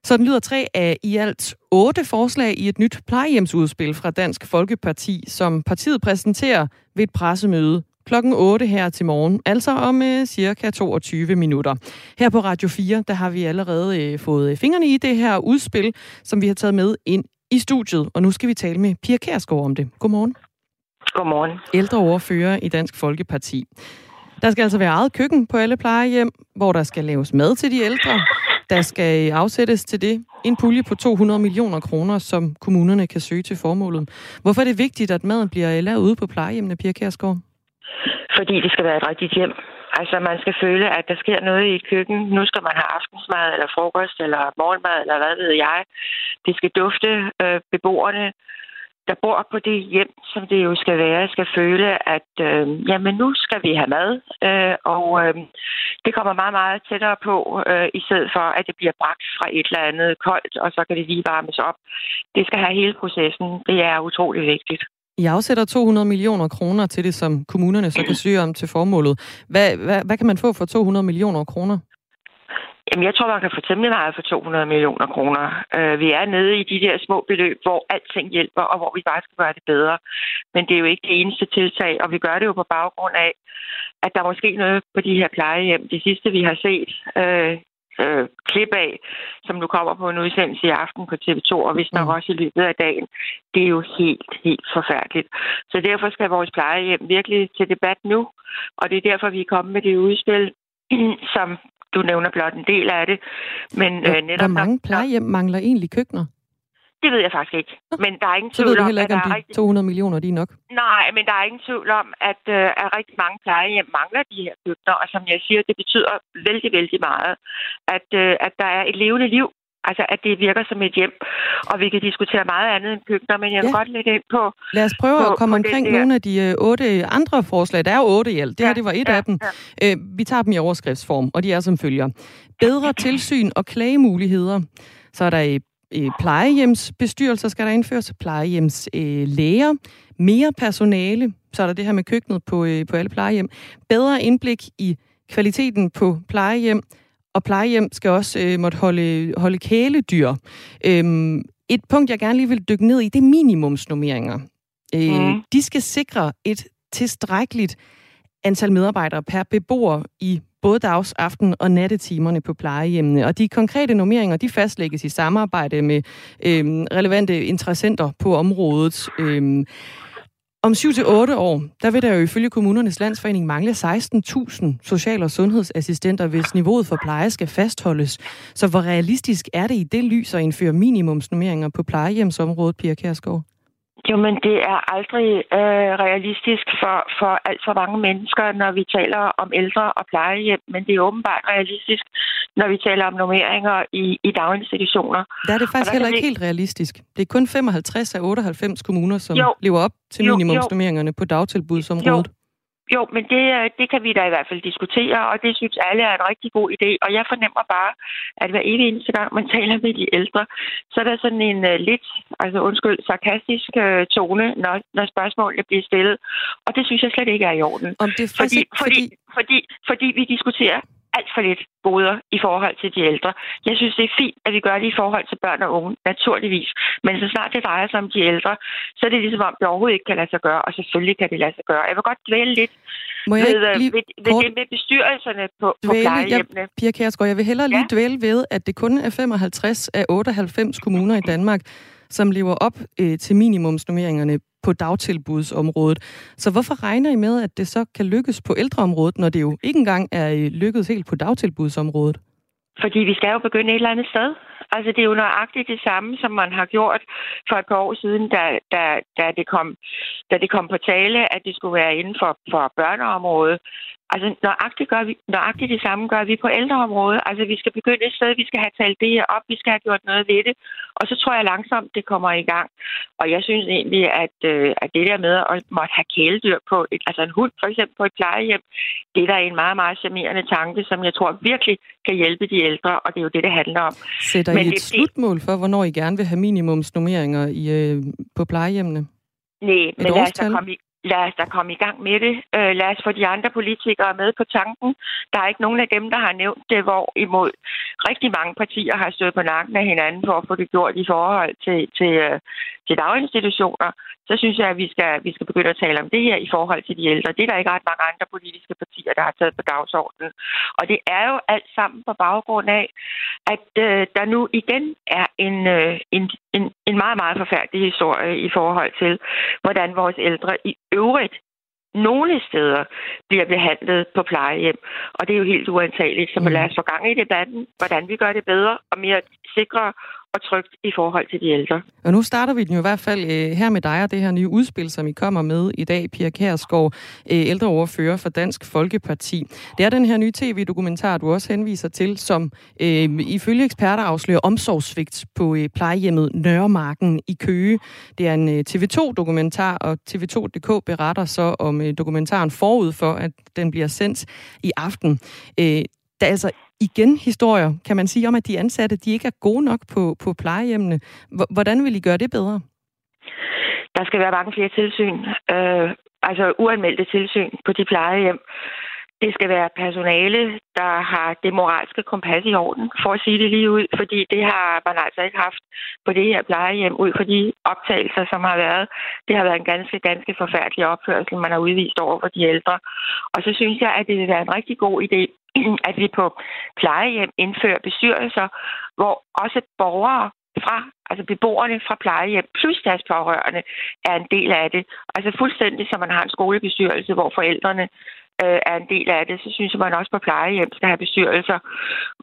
Sådan lyder tre af i alt otte forslag i et nyt plejehjemsudspil fra Dansk Folkeparti, som partiet præsenterer ved et pressemøde klokken 8 her til morgen, altså om øh, cirka 22 minutter. Her på Radio 4, der har vi allerede øh, fået fingrene i det her udspil, som vi har taget med ind i studiet, og nu skal vi tale med Pia Kærsgaard om det. Godmorgen. Godmorgen. Ældre ordfører i Dansk Folkeparti. Der skal altså være eget køkken på alle plejehjem, hvor der skal laves mad til de ældre. Der skal afsættes til det en pulje på 200 millioner kroner, som kommunerne kan søge til formålet. Hvorfor er det vigtigt, at maden bliver lavet ude på plejehjemmene, Pia Kærsgaard? Fordi det skal være et rigtigt hjem. Altså, man skal føle, at der sker noget i et køkken. Nu skal man have aftensmad, eller frokost, eller morgenmad, eller hvad ved jeg. Det skal dufte. Øh, beboerne, der bor på det hjem, som det jo skal være, skal føle, at øh, jamen, nu skal vi have mad. Øh, og øh, det kommer meget, meget tættere på, øh, i stedet for, at det bliver bragt fra et eller andet koldt, og så kan det lige varmes op. Det skal have hele processen. Det er utrolig vigtigt. I afsætter 200 millioner kroner til det, som kommunerne så kan søge om til formålet. Hvad, hvad, hvad kan man få for 200 millioner kroner? Jamen, jeg tror, man kan få temmelig meget for 200 millioner kroner. Øh, vi er nede i de der små beløb, hvor alting hjælper, og hvor vi bare skal gøre det bedre. Men det er jo ikke det eneste tiltag, og vi gør det jo på baggrund af, at der måske noget på de her plejehjem. Det sidste, vi har set, øh, øh, klip af, som nu kommer på en udsendelse i aften på TV2, og hvis nok mm. også i løbet af dagen. Det er jo helt, helt forfærdeligt. Så derfor skal vores plejehjem virkelig til debat nu, og det er derfor, vi er kommet med det udspil, [clears throat] som du nævner blot en del af det. Men, øh, netop, hvor mange plejehjem mangler egentlig køkkener? Det ved jeg faktisk ikke. Men der er ingen Så ved du heller ikke, om de rigtig... 200 millioner de er nok? Nej, men der er ingen tvivl om, at, uh, at rigtig mange plejehjem mangler de her køkkener. Og som jeg siger, det betyder vældig, vældig meget, at, uh, at der er et levende liv Altså, at det virker som et hjem. Og vi kan diskutere meget andet end køkkener, men jeg vil ja. godt lægge ind på... Lad os prøve på, at komme omkring nogle af de øh, otte andre forslag. Der er jo otte i alt. Det ja, her, det var et ja, af dem. Ja. Øh, vi tager dem i overskriftsform, og de er som følger. Bedre tilsyn og klagemuligheder. Så er der øh, plejehjemsbestyrelser, skal der indføres. Plejehjemslæger. Øh, mere personale. Så er der det her med køkkenet på, øh, på alle plejehjem. Bedre indblik i kvaliteten på plejehjem og plejehjem skal også øh, måtte holde, holde kæledyr. Øhm, et punkt, jeg gerne lige vil dykke ned i, det er minimumsnummeringer. Øh, mm. De skal sikre et tilstrækkeligt antal medarbejdere per beboer i både dags-, aften- og nattetimerne på plejehjemmene. Og de konkrete normeringer, de fastlægges i samarbejde med øh, relevante interessenter på området. Øh, om 7-8 år, der vil der jo ifølge kommunernes landsforening mangle 16.000 social- og sundhedsassistenter, hvis niveauet for pleje skal fastholdes. Så hvor realistisk er det i det lys at indføre minimumsnummeringer på plejehjemsområdet, Pia Kærsgaard? Jo, men det er aldrig øh, realistisk for, for alt for mange mennesker, når vi taler om ældre og plejehjem, men det er åbenbart realistisk, når vi taler om normeringer i, i daginstitutioner. Der er det faktisk heller ikke det... helt realistisk. Det er kun 55 af 98 kommuner, som jo. lever op til minimumsnormeringerne på dagtilbudsområdet. Jo. Jo, men det, øh, det kan vi da i hvert fald diskutere, og det synes alle er en rigtig god idé. Og jeg fornemmer bare, at hver evig eneste gang, man taler med de ældre, så er der sådan en uh, lidt, altså undskyld, sarkastisk uh, tone, når, når spørgsmålene bliver stillet. Og det synes jeg slet ikke er i orden. Om det er fordi, fordi, fordi, fordi, fordi vi diskuterer alt for lidt goder i forhold til de ældre. Jeg synes, det er fint, at vi gør det i forhold til børn og unge, naturligvis. Men så snart det drejer sig om de ældre, så er det ligesom om, det overhovedet ikke kan lade sig gøre, og selvfølgelig kan det lade sig gøre. Jeg vil godt dvæle lidt Må jeg ved, øh, lige ved, ved det med bestyrelserne på, dvæle, på plejehjemmene. Jeg, Pia Kjærsgaard, jeg vil hellere lige ja? dvæle ved, at det kun er 55 af 98 kommuner i Danmark, som lever op øh, til minimumsnormeringerne på dagtilbudsområdet. Så hvorfor regner I med, at det så kan lykkes på ældreområdet, når det jo ikke engang er øh, lykkedes helt på dagtilbudsområdet? Fordi vi skal jo begynde et eller andet sted. Altså, det er jo nøjagtigt det samme, som man har gjort for et par år siden, da, da, da, det, kom, da det kom på tale, at det skulle være inden for, for børneområdet. Altså, nøjagtigt, gør vi, nøjagtigt det samme gør vi på ældreområdet. Altså, vi skal begynde et sted, vi skal have talt det her op, vi skal have gjort noget ved det. Og så tror jeg langsomt, det kommer i gang. Og jeg synes egentlig, at, øh, at det der med at måtte have kæledyr på, et, altså en hund for eksempel på et plejehjem, det er der en meget, meget charmerende tanke, som jeg tror virkelig kan hjælpe de ældre, og det er jo det, det handler om. Sætter Men I et det, slutmål for, hvornår I gerne vil have minimumsnummeringer i, øh, på plejehjemmene? Nej, men lad os, da komme i, lad os da komme i gang med det. Øh, lad os få de andre politikere med på tanken. Der er ikke nogen af dem, der har nævnt det, hvor imod rigtig mange partier har stået på nakken af hinanden for at få det gjort i forhold til, til, øh, til daginstitutioner. Så synes jeg, at vi skal, vi skal begynde at tale om det her i forhold til de ældre. Det er der ikke ret mange andre politiske partier, der har taget på dagsordenen. Og det er jo alt sammen på baggrund af, at øh, der nu igen er en, øh, en, en, en meget, meget forfærdelig historie i forhold til, hvordan vores ældre i øvrigt nogle steder bliver behandlet på plejehjem, og det er jo helt uantageligt. Så mm. lad os få gang i debatten, hvordan vi gør det bedre og mere sikre og trygt i forhold til de ældre. Og nu starter vi den jo i hvert fald øh, her med dig og det her nye udspil, som I kommer med i dag, Pia Kærsgaard, øh, ældreoverfører for Dansk Folkeparti. Det er den her nye tv-dokumentar, du også henviser til, som øh, ifølge eksperter afslører omsorgsvigt på øh, plejehjemmet Nørremarken i Køge. Det er en øh, TV2-dokumentar, og TV2.dk beretter så om øh, dokumentaren forud for, at den bliver sendt i aften. Øh, der er altså igen historier, kan man sige, om at de ansatte, de ikke er gode nok på, på plejehjemmene. Hvordan vil I gøre det bedre? Der skal være mange flere tilsyn. Øh, altså uanmeldte tilsyn på de plejehjem. det skal være personale, der har det moralske kompas i orden, for at sige det lige ud, fordi det har man altså ikke haft på det her plejehjem, ud fra de optagelser, som har været. Det har været en ganske, ganske forfærdelig opførsel, man har udvist over for de ældre. Og så synes jeg, at det vil være en rigtig god idé, [clears throat] at vi på plejehjem indfører bestyrelser, hvor også borgere fra, altså beboerne fra plejehjem, plus deres pårørende, er en del af det. Altså fuldstændig som man har en skolebestyrelse, hvor forældrene øh, er en del af det, så synes jeg, man også på plejehjem skal have bestyrelser,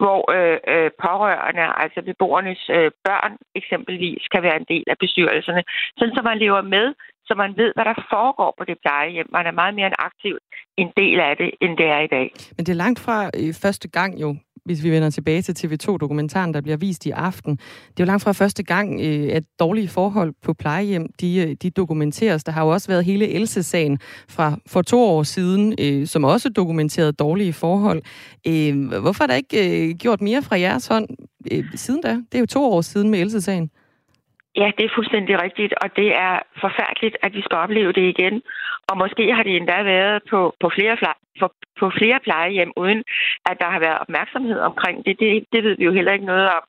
hvor øh, øh, pårørende, altså beboernes øh, børn eksempelvis, kan være en del af bestyrelserne. Sådan så man lever med, så man ved, hvad der foregår på det plejehjem. Man er meget mere en aktiv en del af det, end det er i dag. Men det er langt fra øh, første gang jo, hvis vi vender tilbage til TV2-dokumentaren, der bliver vist i aften. Det er jo langt fra første gang, øh, at dårlige forhold på plejehjem, de, øh, de dokumenteres. Der har jo også været hele Else-sagen fra for to år siden, øh, som også dokumenterede dårlige forhold. Øh, hvorfor er der ikke øh, gjort mere fra jeres hånd siden da? Det er jo to år siden med Else-sagen. Ja, det er fuldstændig rigtigt, og det er forfærdeligt, at vi skal opleve det igen. Og måske har det endda været på, på, flere, på, på flere plejehjem, uden at der har været opmærksomhed omkring det. Det, det ved vi jo heller ikke noget om.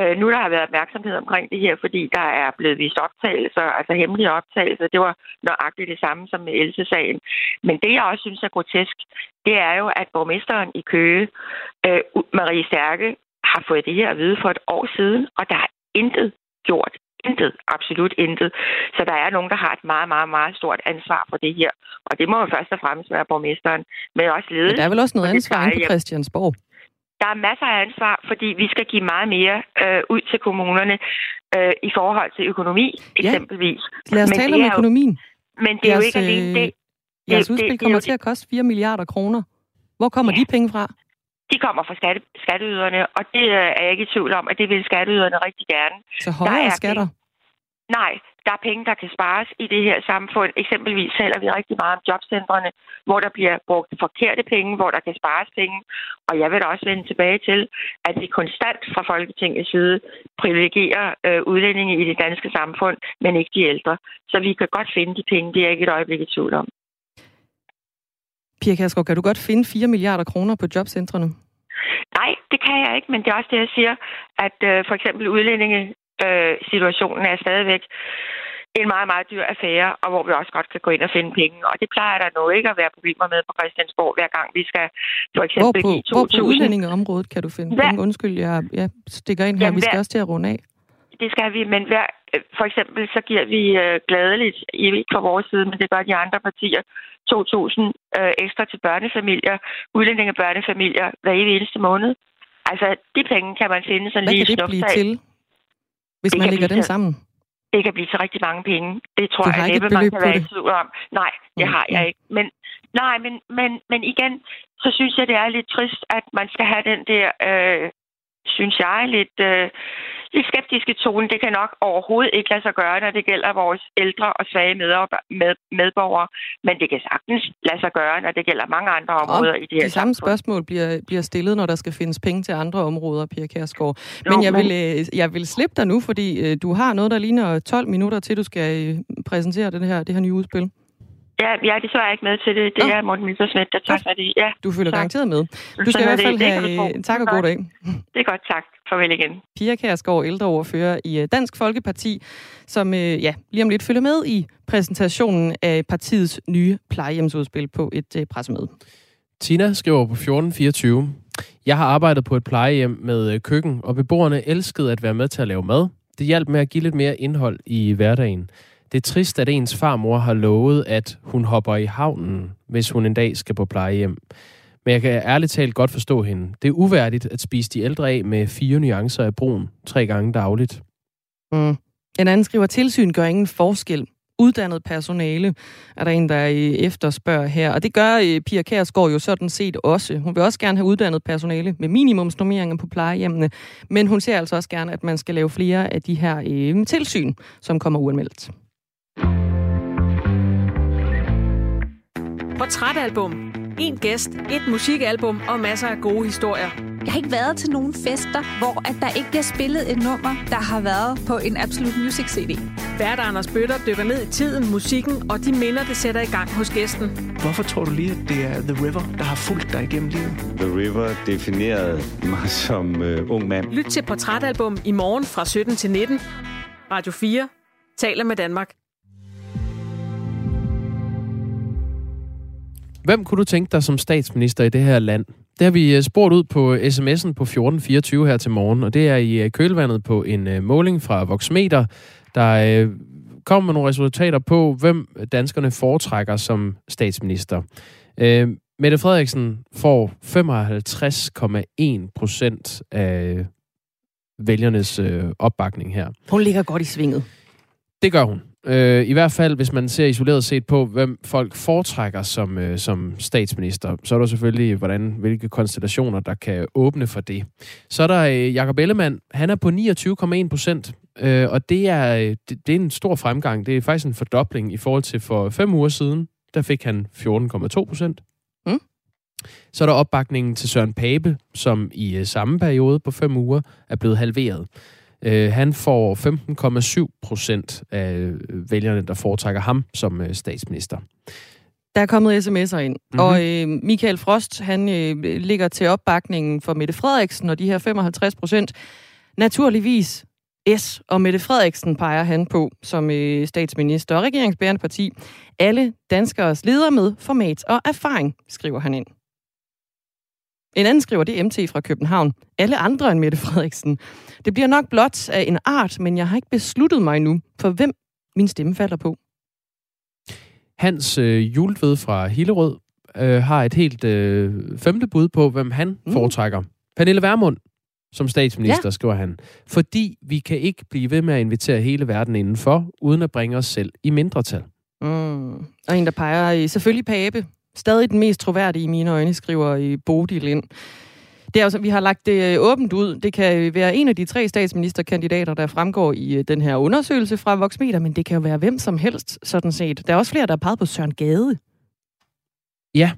Øh, nu der har været opmærksomhed omkring det her, fordi der er blevet vist optagelser, altså hemmelige optagelser. Det var nøjagtigt det samme som med Else-sagen. Men det, jeg også synes er grotesk, det er jo, at borgmesteren i Køge, øh, Marie Stærke, har fået det her at vide for et år siden, og der er intet gjort intet, absolut intet. Så der er nogen, der har et meget, meget, meget stort ansvar for det her. Og det må jo først og fremmest være borgmesteren, men også ledelsen. Men der er vel også noget ansvar på Christiansborg? Der er masser af ansvar, fordi vi skal give meget mere øh, ud til kommunerne øh, i forhold til økonomi, eksempelvis. Ja. Lad os men tale om økonomien. Jo, men det er jeres, jo ikke alene det. Øh, jeres udspil det, kommer det, til at koste 4 milliarder kroner. Hvor kommer ja. de penge fra? De kommer fra skatte, skatteyderne, og det øh, er jeg ikke i tvivl om, at det vil skatteyderne rigtig gerne. Så højere der er skatter? Penge, nej, der er penge, der kan spares i det her samfund. Eksempelvis taler vi rigtig meget om jobcentrene, hvor der bliver brugt forkerte penge, hvor der kan spares penge. Og jeg vil da også vende tilbage til, at vi konstant fra Folketingets side privilegerer øh, udlændinge i det danske samfund, men ikke de ældre. Så vi kan godt finde de penge, det er jeg ikke et øjeblik i tvivl om. Pia Kærsgaard, kan du godt finde 4 milliarder kroner på jobcentrene? Nej, det kan jeg ikke, men det er også det, jeg siger, at øh, for eksempel udlændingesituationen øh, er stadigvæk en meget, meget dyr affære, og hvor vi også godt kan gå ind og finde penge. Og det plejer der nu ikke at være problemer med på Christiansborg, hver gang vi skal for eksempel hvor på, give 2.000. Hvor på udlændingeområdet kan du finde hver... penge? Undskyld, jeg, jeg stikker ind her. Jamen, vi skal hver... også til at runde af. Det skal vi, men hver, for eksempel så giver vi øh, gladeligt, ikke fra vores side, men det gør de andre partier, 2.000 øh, ekstra til børnefamilier, udlændingebørnefamilier hver evig eneste måned. Altså, de penge kan man finde sådan Hvad lige kan det blive til, hvis det man lægger dem sammen? Det kan blive til rigtig mange penge. Det tror jeg næppe, man kan være i tvivl om. Nej, det mm, har jeg mm. ikke. Men, nej, men, men, men igen, så synes jeg, det er lidt trist, at man skal have den der, øh, synes jeg, lidt... Øh, lidt skeptiske tone, det kan nok overhovedet ikke lade sig gøre, når det gælder vores ældre og svage medborgere. Men det kan sagtens lade sig gøre, når det gælder mange andre områder og i det her De samme samfund. spørgsmål bliver, bliver stillet, når der skal findes penge til andre områder, Pia Kærsgaard. Men, jo, jeg, vil, øh, jeg vil slippe dig nu, fordi øh, du har noget, der ligner 12 minutter til, du skal øh, præsentere det her, det her nye udspil. Ja, jeg er desværre ikke med til det. Det oh. er Morten Messersmith, der tager fat i. Ja, du følger garanteret med. Du skal i hvert fald have tak og god dag. Det er godt, tak. Farvel igen. Pia Kærsgaard, ældreordfører i øh, Dansk Folkeparti, som øh, ja, lige om lidt følger med i præsentationen af partiets nye plejehjemsudspil på et øh, pressemøde. Tina skriver på 1424. Jeg har arbejdet på et plejehjem med køkken, og beboerne elskede at være med til at lave mad. Det hjalp med at give lidt mere indhold i hverdagen. Det er trist, at ens farmor har lovet, at hun hopper i havnen, hvis hun en dag skal på plejehjem. Men jeg kan ærligt talt godt forstå hende. Det er uværdigt at spise de ældre af med fire nuancer af brun tre gange dagligt. Mm. En anden skriver, tilsyn gør ingen forskel. Uddannet personale er der en, der efterspørger her. Og det gør øh, Pia Kærsgaard jo sådan set også. Hun vil også gerne have uddannet personale med minimumsnormeringer på plejehjemmene. Men hun ser altså også gerne, at man skal lave flere af de her øh, tilsyn, som kommer uanmeldt. Portrætalbum. En gæst, et musikalbum og masser af gode historier. Jeg har ikke været til nogen fester, hvor at der ikke bliver spillet et nummer, der har været på en Absolute Music CD. Vært Anders Bøtter dykker ned i tiden, musikken og de minder, det sætter i gang hos gæsten. Hvorfor tror du lige, at det er The River, der har fulgt dig igennem livet? The River definerede mig [laughs] som uh, ung mand. Lyt til Portrætalbum i morgen fra 17 til 19. Radio 4 taler med Danmark. Hvem kunne du tænke dig som statsminister i det her land? Det har vi øh, spurgt ud på sms'en på 1424 her til morgen, og det er i øh, kølvandet på en måling fra Voxmeter, der kommer med nogle resultater på, hvem danskerne foretrækker som statsminister. Mette Frederiksen får 55,1 procent af vælgernes opbakning her. Hun ligger godt i svinget. Det gør hun. Øh, I hvert fald, hvis man ser isoleret set på, hvem folk foretrækker som, øh, som statsminister, så er der selvfølgelig, hvordan, hvilke konstellationer, der kan åbne for det. Så er der øh, Jakob Ellemann. Han er på 29,1 procent, øh, og det er, øh, det, det er en stor fremgang. Det er faktisk en fordobling i forhold til for fem uger siden. Der fik han 14,2 procent. Mm. Så er der opbakningen til Søren Pape, som i øh, samme periode på fem uger er blevet halveret. Øh, han får 15,7 procent af vælgerne, der foretrækker ham som øh, statsminister. Der er kommet sms'er ind, mm-hmm. og øh, Michael Frost, han øh, ligger til opbakningen for Mette Frederiksen, og de her 55 procent, naturligvis S, og Mette Frederiksen peger han på som øh, statsminister og regeringsbærende parti. Alle danskers leder med format og erfaring, skriver han ind. En anden skriver, det er MT fra København. Alle andre end Mette Frederiksen. Det bliver nok blot af en art, men jeg har ikke besluttet mig nu, for hvem min stemme falder på. Hans øh, juleved fra Hillerød øh, har et helt øh, femte bud på, hvem han mm. foretrækker. Pernille Vermund som statsminister, ja. skriver han. Fordi vi kan ikke blive ved med at invitere hele verden indenfor, uden at bringe os selv i mindretal. Mm. Og en, der peger i selvfølgelig Pape, stadig den mest troværdige i mine øjne, skriver i Bodil ind. Det er altså, vi har lagt det øh, åbent ud. Det kan være en af de tre statsministerkandidater, der fremgår i øh, den her undersøgelse fra Voxmeter, men det kan jo være hvem som helst, sådan set. Der er også flere, der har peget på Søren Gade. Ja.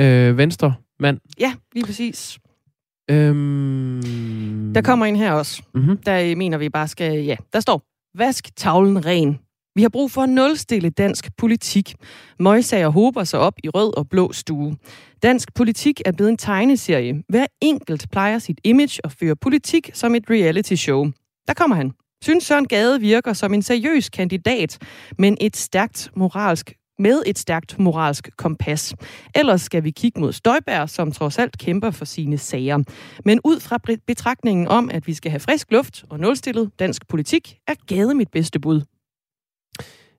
Øh, venstre mand. Ja, lige præcis. Øhm... Der kommer en her også. Mm-hmm. Der øh, mener vi bare skal... Ja, der står, vask tavlen ren. Vi har brug for at nulstille dansk politik. Møgsager hober sig op i rød og blå stue. Dansk politik er blevet en tegneserie. Hver enkelt plejer sit image og fører politik som et reality show. Der kommer han. Synes Søren Gade virker som en seriøs kandidat, men et stærkt moralsk med et stærkt moralsk kompas. Ellers skal vi kigge mod Støjbær, som trods alt kæmper for sine sager. Men ud fra betragtningen om, at vi skal have frisk luft og nulstillet dansk politik, er Gade mit bedste bud.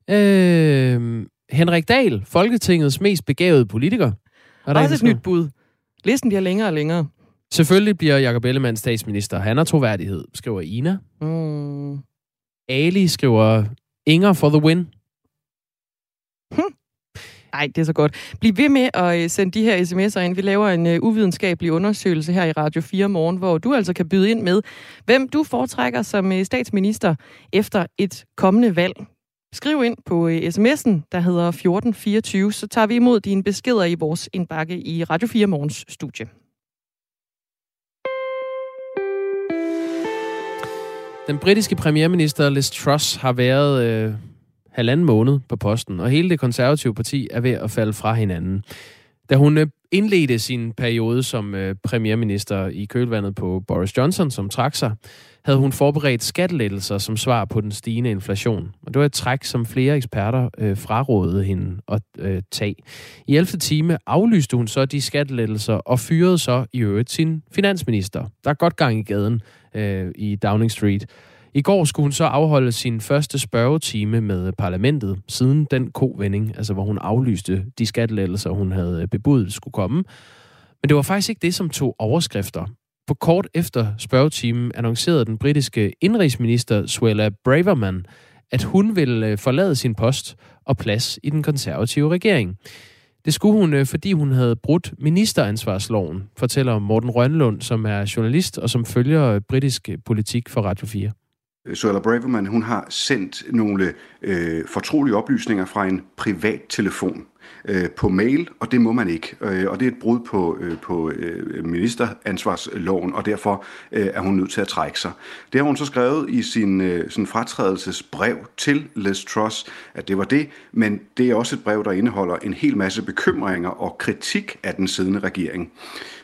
Øh, Henrik Dahl, Folketingets mest begavede politiker. Er der Også et nyt bud. Listen bliver længere og længere. Selvfølgelig bliver Jacob Ellemann statsminister. Han har troværdighed, skriver Ina. Mm. Ali skriver Inger for the win. Hm. Ej, det er så godt. Bliv ved med at øh, sende de her sms'er ind. Vi laver en uh, uvidenskabelig undersøgelse her i Radio 4 morgen, hvor du altså kan byde ind med, hvem du foretrækker som uh, statsminister efter et kommende valg. Skriv ind på øh, sms'en, der hedder 1424, så tager vi imod dine beskeder i vores indbakke i Radio 4 Morgens studie. Den britiske premierminister Liz Truss har været øh, halvanden måned på posten, og hele det konservative parti er ved at falde fra hinanden. Da hun øh, indledte sin periode som øh, premierminister i kølvandet på Boris Johnson, som trak sig, havde hun forberedt skattelettelser som svar på den stigende inflation. Og det var et træk, som flere eksperter øh, frarådede hende at øh, tage. I 11. time aflyste hun så de skattelettelser og fyrede så i øvrigt sin finansminister. Der er godt gang i gaden øh, i Downing Street. I går skulle hun så afholde sin første spørgetime med parlamentet, siden den kovending, altså hvor hun aflyste de skattelettelser, hun havde øh, bebudet skulle komme. Men det var faktisk ikke det, som tog overskrifter. På kort efter spørgetimen annoncerede den britiske indrigsminister Suella Braverman, at hun ville øh, forlade sin post og plads i den konservative regering. Det skulle hun, øh, fordi hun havde brudt ministeransvarsloven, fortæller Morten Rønlund, som er journalist og som følger britisk politik for Radio 4. Suella Braverman, hun har sendt nogle øh, fortrolige oplysninger fra en privat telefon øh, på mail, og det må man ikke. Øh, og det er et brud på, øh, på øh, ministeransvarsloven, og derfor øh, er hun nødt til at trække sig. Det har hun så skrevet i sin, øh, sin fratrædelsesbrev til Liz Truss, at det var det, men det er også et brev, der indeholder en hel masse bekymringer og kritik af den siddende regering.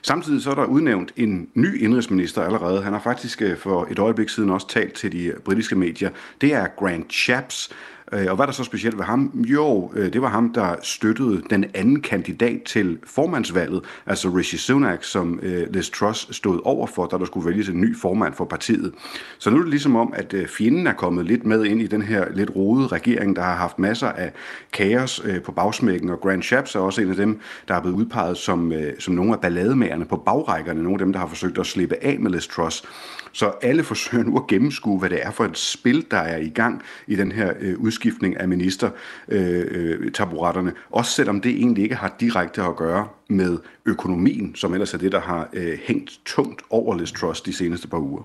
Samtidig så er der udnævnt en ny indrigsminister allerede. Han har faktisk øh, for et øjeblik siden også talt til de britiske medier. Det er Grant Shapps, Øh, og hvad er der så specielt ved ham? Jo, øh, det var ham, der støttede den anden kandidat til formandsvalget, altså Rishi Sunak, som øh, Liz Truss stod over for, da der skulle vælges en ny formand for partiet. Så nu er det ligesom om, at fjenden er kommet lidt med ind i den her lidt rodede regering, der har haft masser af kaos på bagsmækken, og Grant Shapps er også en af dem, der er blevet udpeget som, som nogle af ballademagerne på bagrækkerne, nogle af dem, der har forsøgt at slippe af med Liz Truss. Så alle forsøger nu at gennemskue, hvad det er for et spil, der er i gang i den her øh, udskiftning af ministertaburetterne. Øh, øh Også selvom det egentlig ikke har direkte at gøre med økonomien, som ellers er det, der har øh, hængt tungt over Liz Truss de seneste par uger.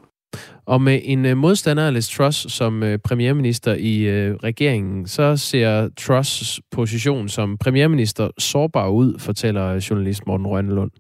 Og med en øh, modstander af Liz Truss som øh, premierminister i øh, regeringen, så ser Truss' position som premierminister sårbar ud, fortæller journalist Morten Rønnelund.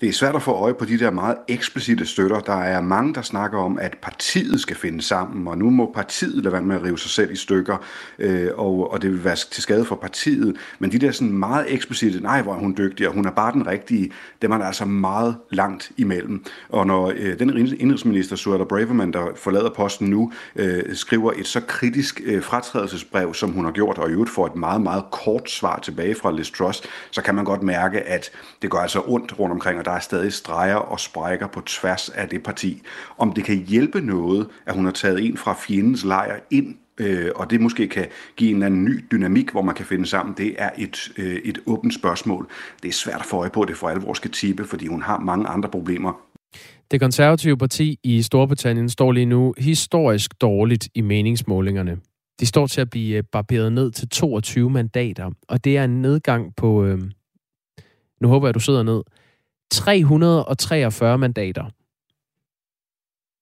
Det er svært at få øje på de der meget eksplicite støtter. Der er mange, der snakker om, at partiet skal finde sammen, og nu må partiet lade være med at rive sig selv i stykker, øh, og, og det vil være til skade for partiet. Men de der sådan meget eksplicite, nej, hvor er hun dygtig, og hun er bare den rigtige, dem er der altså meget langt imellem. Og når øh, den indrigsminister, Suella Braverman, der forlader posten nu, øh, skriver et så kritisk øh, fratrædelsesbrev, som hun har gjort, og i øvrigt får et meget, meget kort svar tilbage fra Liz Truss, så kan man godt mærke, at det gør altså ondt rundt omkring, og der er stadig streger og sprækker på tværs af det parti. Om det kan hjælpe noget, at hun har taget en fra fjendens lejr ind øh, og det måske kan give en eller anden ny dynamik, hvor man kan finde sammen, det er et, øh, et åbent spørgsmål. Det er svært at få øje på, at det for alvor skal tippe, fordi hun har mange andre problemer. Det konservative parti i Storbritannien står lige nu historisk dårligt i meningsmålingerne. De står til at blive øh, barberet ned til 22 mandater, og det er en nedgang på, øh, nu håber jeg, du sidder ned, 343 mandater.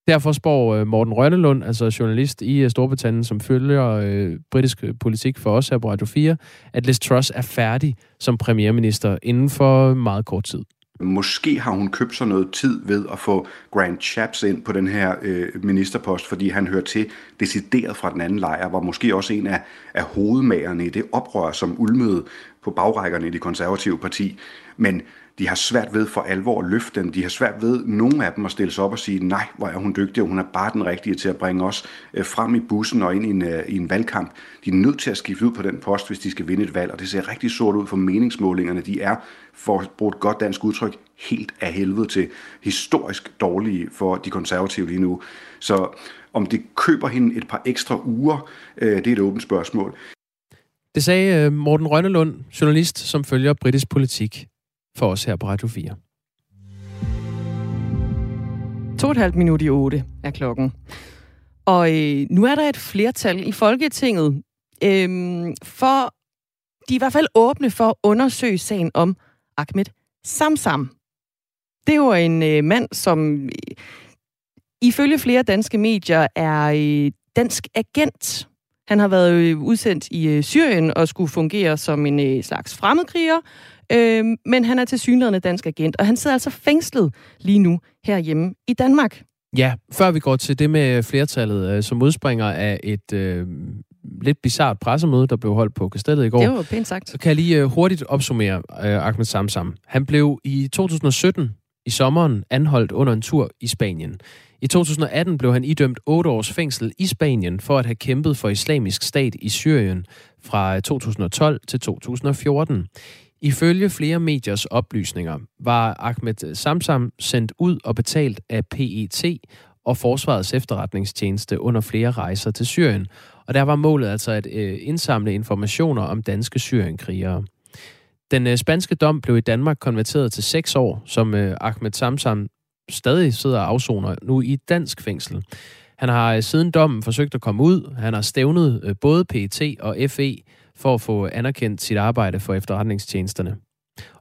Derfor spår øh, Morten Rønnelund, altså journalist i øh, Storbritannien, som følger øh, britisk øh, politik for os her på Radio 4, at Liz Truss er færdig som premierminister inden for meget kort tid. Måske har hun købt sig noget tid ved at få Grant Chaps ind på den her øh, ministerpost, fordi han hører til decideret fra den anden lejr, var måske også en af, af hovedmagerne i det oprør, som ulmede på bagrækkerne i det konservative parti. Men de har svært ved for alvor at løfte den. De har svært ved, nogle af dem, at stille sig op og sige, nej, hvor er hun dygtig, og hun er bare den rigtige til at bringe os øh, frem i bussen og ind i en, øh, i en valgkamp. De er nødt til at skifte ud på den post, hvis de skal vinde et valg, og det ser rigtig sort ud for meningsmålingerne. De er, for at bruge et godt dansk udtryk, helt af helvede til historisk dårlige for de konservative lige nu. Så om det køber hende et par ekstra uger, øh, det er et åbent spørgsmål. Det sagde Morten Rønnelund, journalist, som følger britisk politik for os her på Radio 4. To og et halvt minut i otte er klokken. Og øh, nu er der et flertal i Folketinget øh, for, de er i hvert fald åbne for at undersøge sagen om Ahmed Samsam. Det er jo en øh, mand, som øh, ifølge flere danske medier er øh, dansk agent. Han har været øh, udsendt i øh, Syrien og skulle fungere som en øh, slags fremmedkriger, Øh, men han er til synligheden dansk agent, og han sidder altså fængslet lige nu herhjemme i Danmark. Ja, før vi går til det med flertallet, øh, som udspringer af et øh, lidt bizart pressemøde, der blev holdt på Kastellet i går. Det var pænt sagt. Så kan jeg lige øh, hurtigt opsummere øh, Ahmed Samsam. Han blev i 2017 i sommeren anholdt under en tur i Spanien. I 2018 blev han idømt 8 års fængsel i Spanien for at have kæmpet for islamisk stat i Syrien fra 2012 til 2014. Ifølge flere mediers oplysninger var Ahmed Samsam sendt ud og betalt af PET og Forsvarets efterretningstjeneste under flere rejser til Syrien. Og der var målet altså at øh, indsamle informationer om danske syrienkrigere. Den øh, spanske dom blev i Danmark konverteret til seks år, som øh, Ahmed Samsam stadig sidder og afsoner nu i et dansk fængsel. Han har øh, siden dommen forsøgt at komme ud. Han har stævnet øh, både PET og FE for at få anerkendt sit arbejde for efterretningstjenesterne.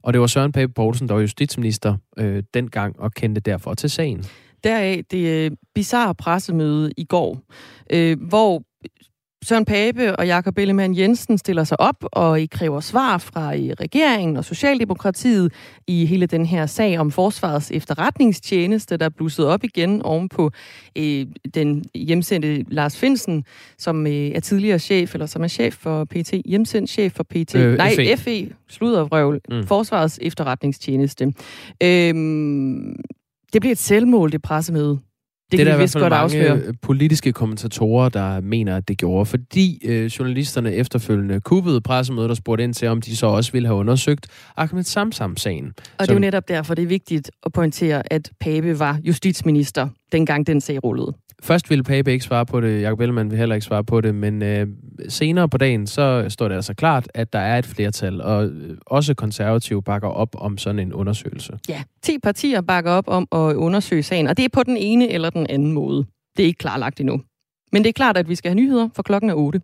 Og det var Søren Pape Poulsen, der var justitsminister øh, dengang og kendte derfor til sagen. Deraf det øh, bizarre pressemøde i går, øh, hvor Søren Pape og Jakob Ellemann Jensen stiller sig op og I kræver svar fra i regeringen og Socialdemokratiet i hele den her sag om Forsvarets efterretningstjeneste, der blussede op igen ovenpå øh, den hjemsendte Lars Finsen, som øh, er tidligere chef, eller som er chef for PT, hjemsendt chef for PT, øh, nej, FE, FE sludervrøvl, mm. Forsvarets efterretningstjeneste. Øh, det bliver et selvmål, det pressemøde. Det, det kan er der vist godt mange afsløre. politiske kommentatorer, der mener, at det gjorde, fordi øh, journalisterne efterfølgende kuppede pressemødet og spurgte ind til, om de så også ville have undersøgt Ahmed Samsam-sagen. Og som... det er jo netop derfor, det er vigtigt at pointere, at Pape var justitsminister, dengang den sag rullede. Først ville Pape ikke svare på det, Jacob Ellemann vil heller ikke svare på det, men øh, senere på dagen, så står det altså klart, at der er et flertal, og øh, også konservative bakker op om sådan en undersøgelse. Ja, 10 partier bakker op om at undersøge sagen, og det er på den ene eller den anden måde. Det er ikke klarlagt endnu. Men det er klart, at vi skal have nyheder, for klokken er 8.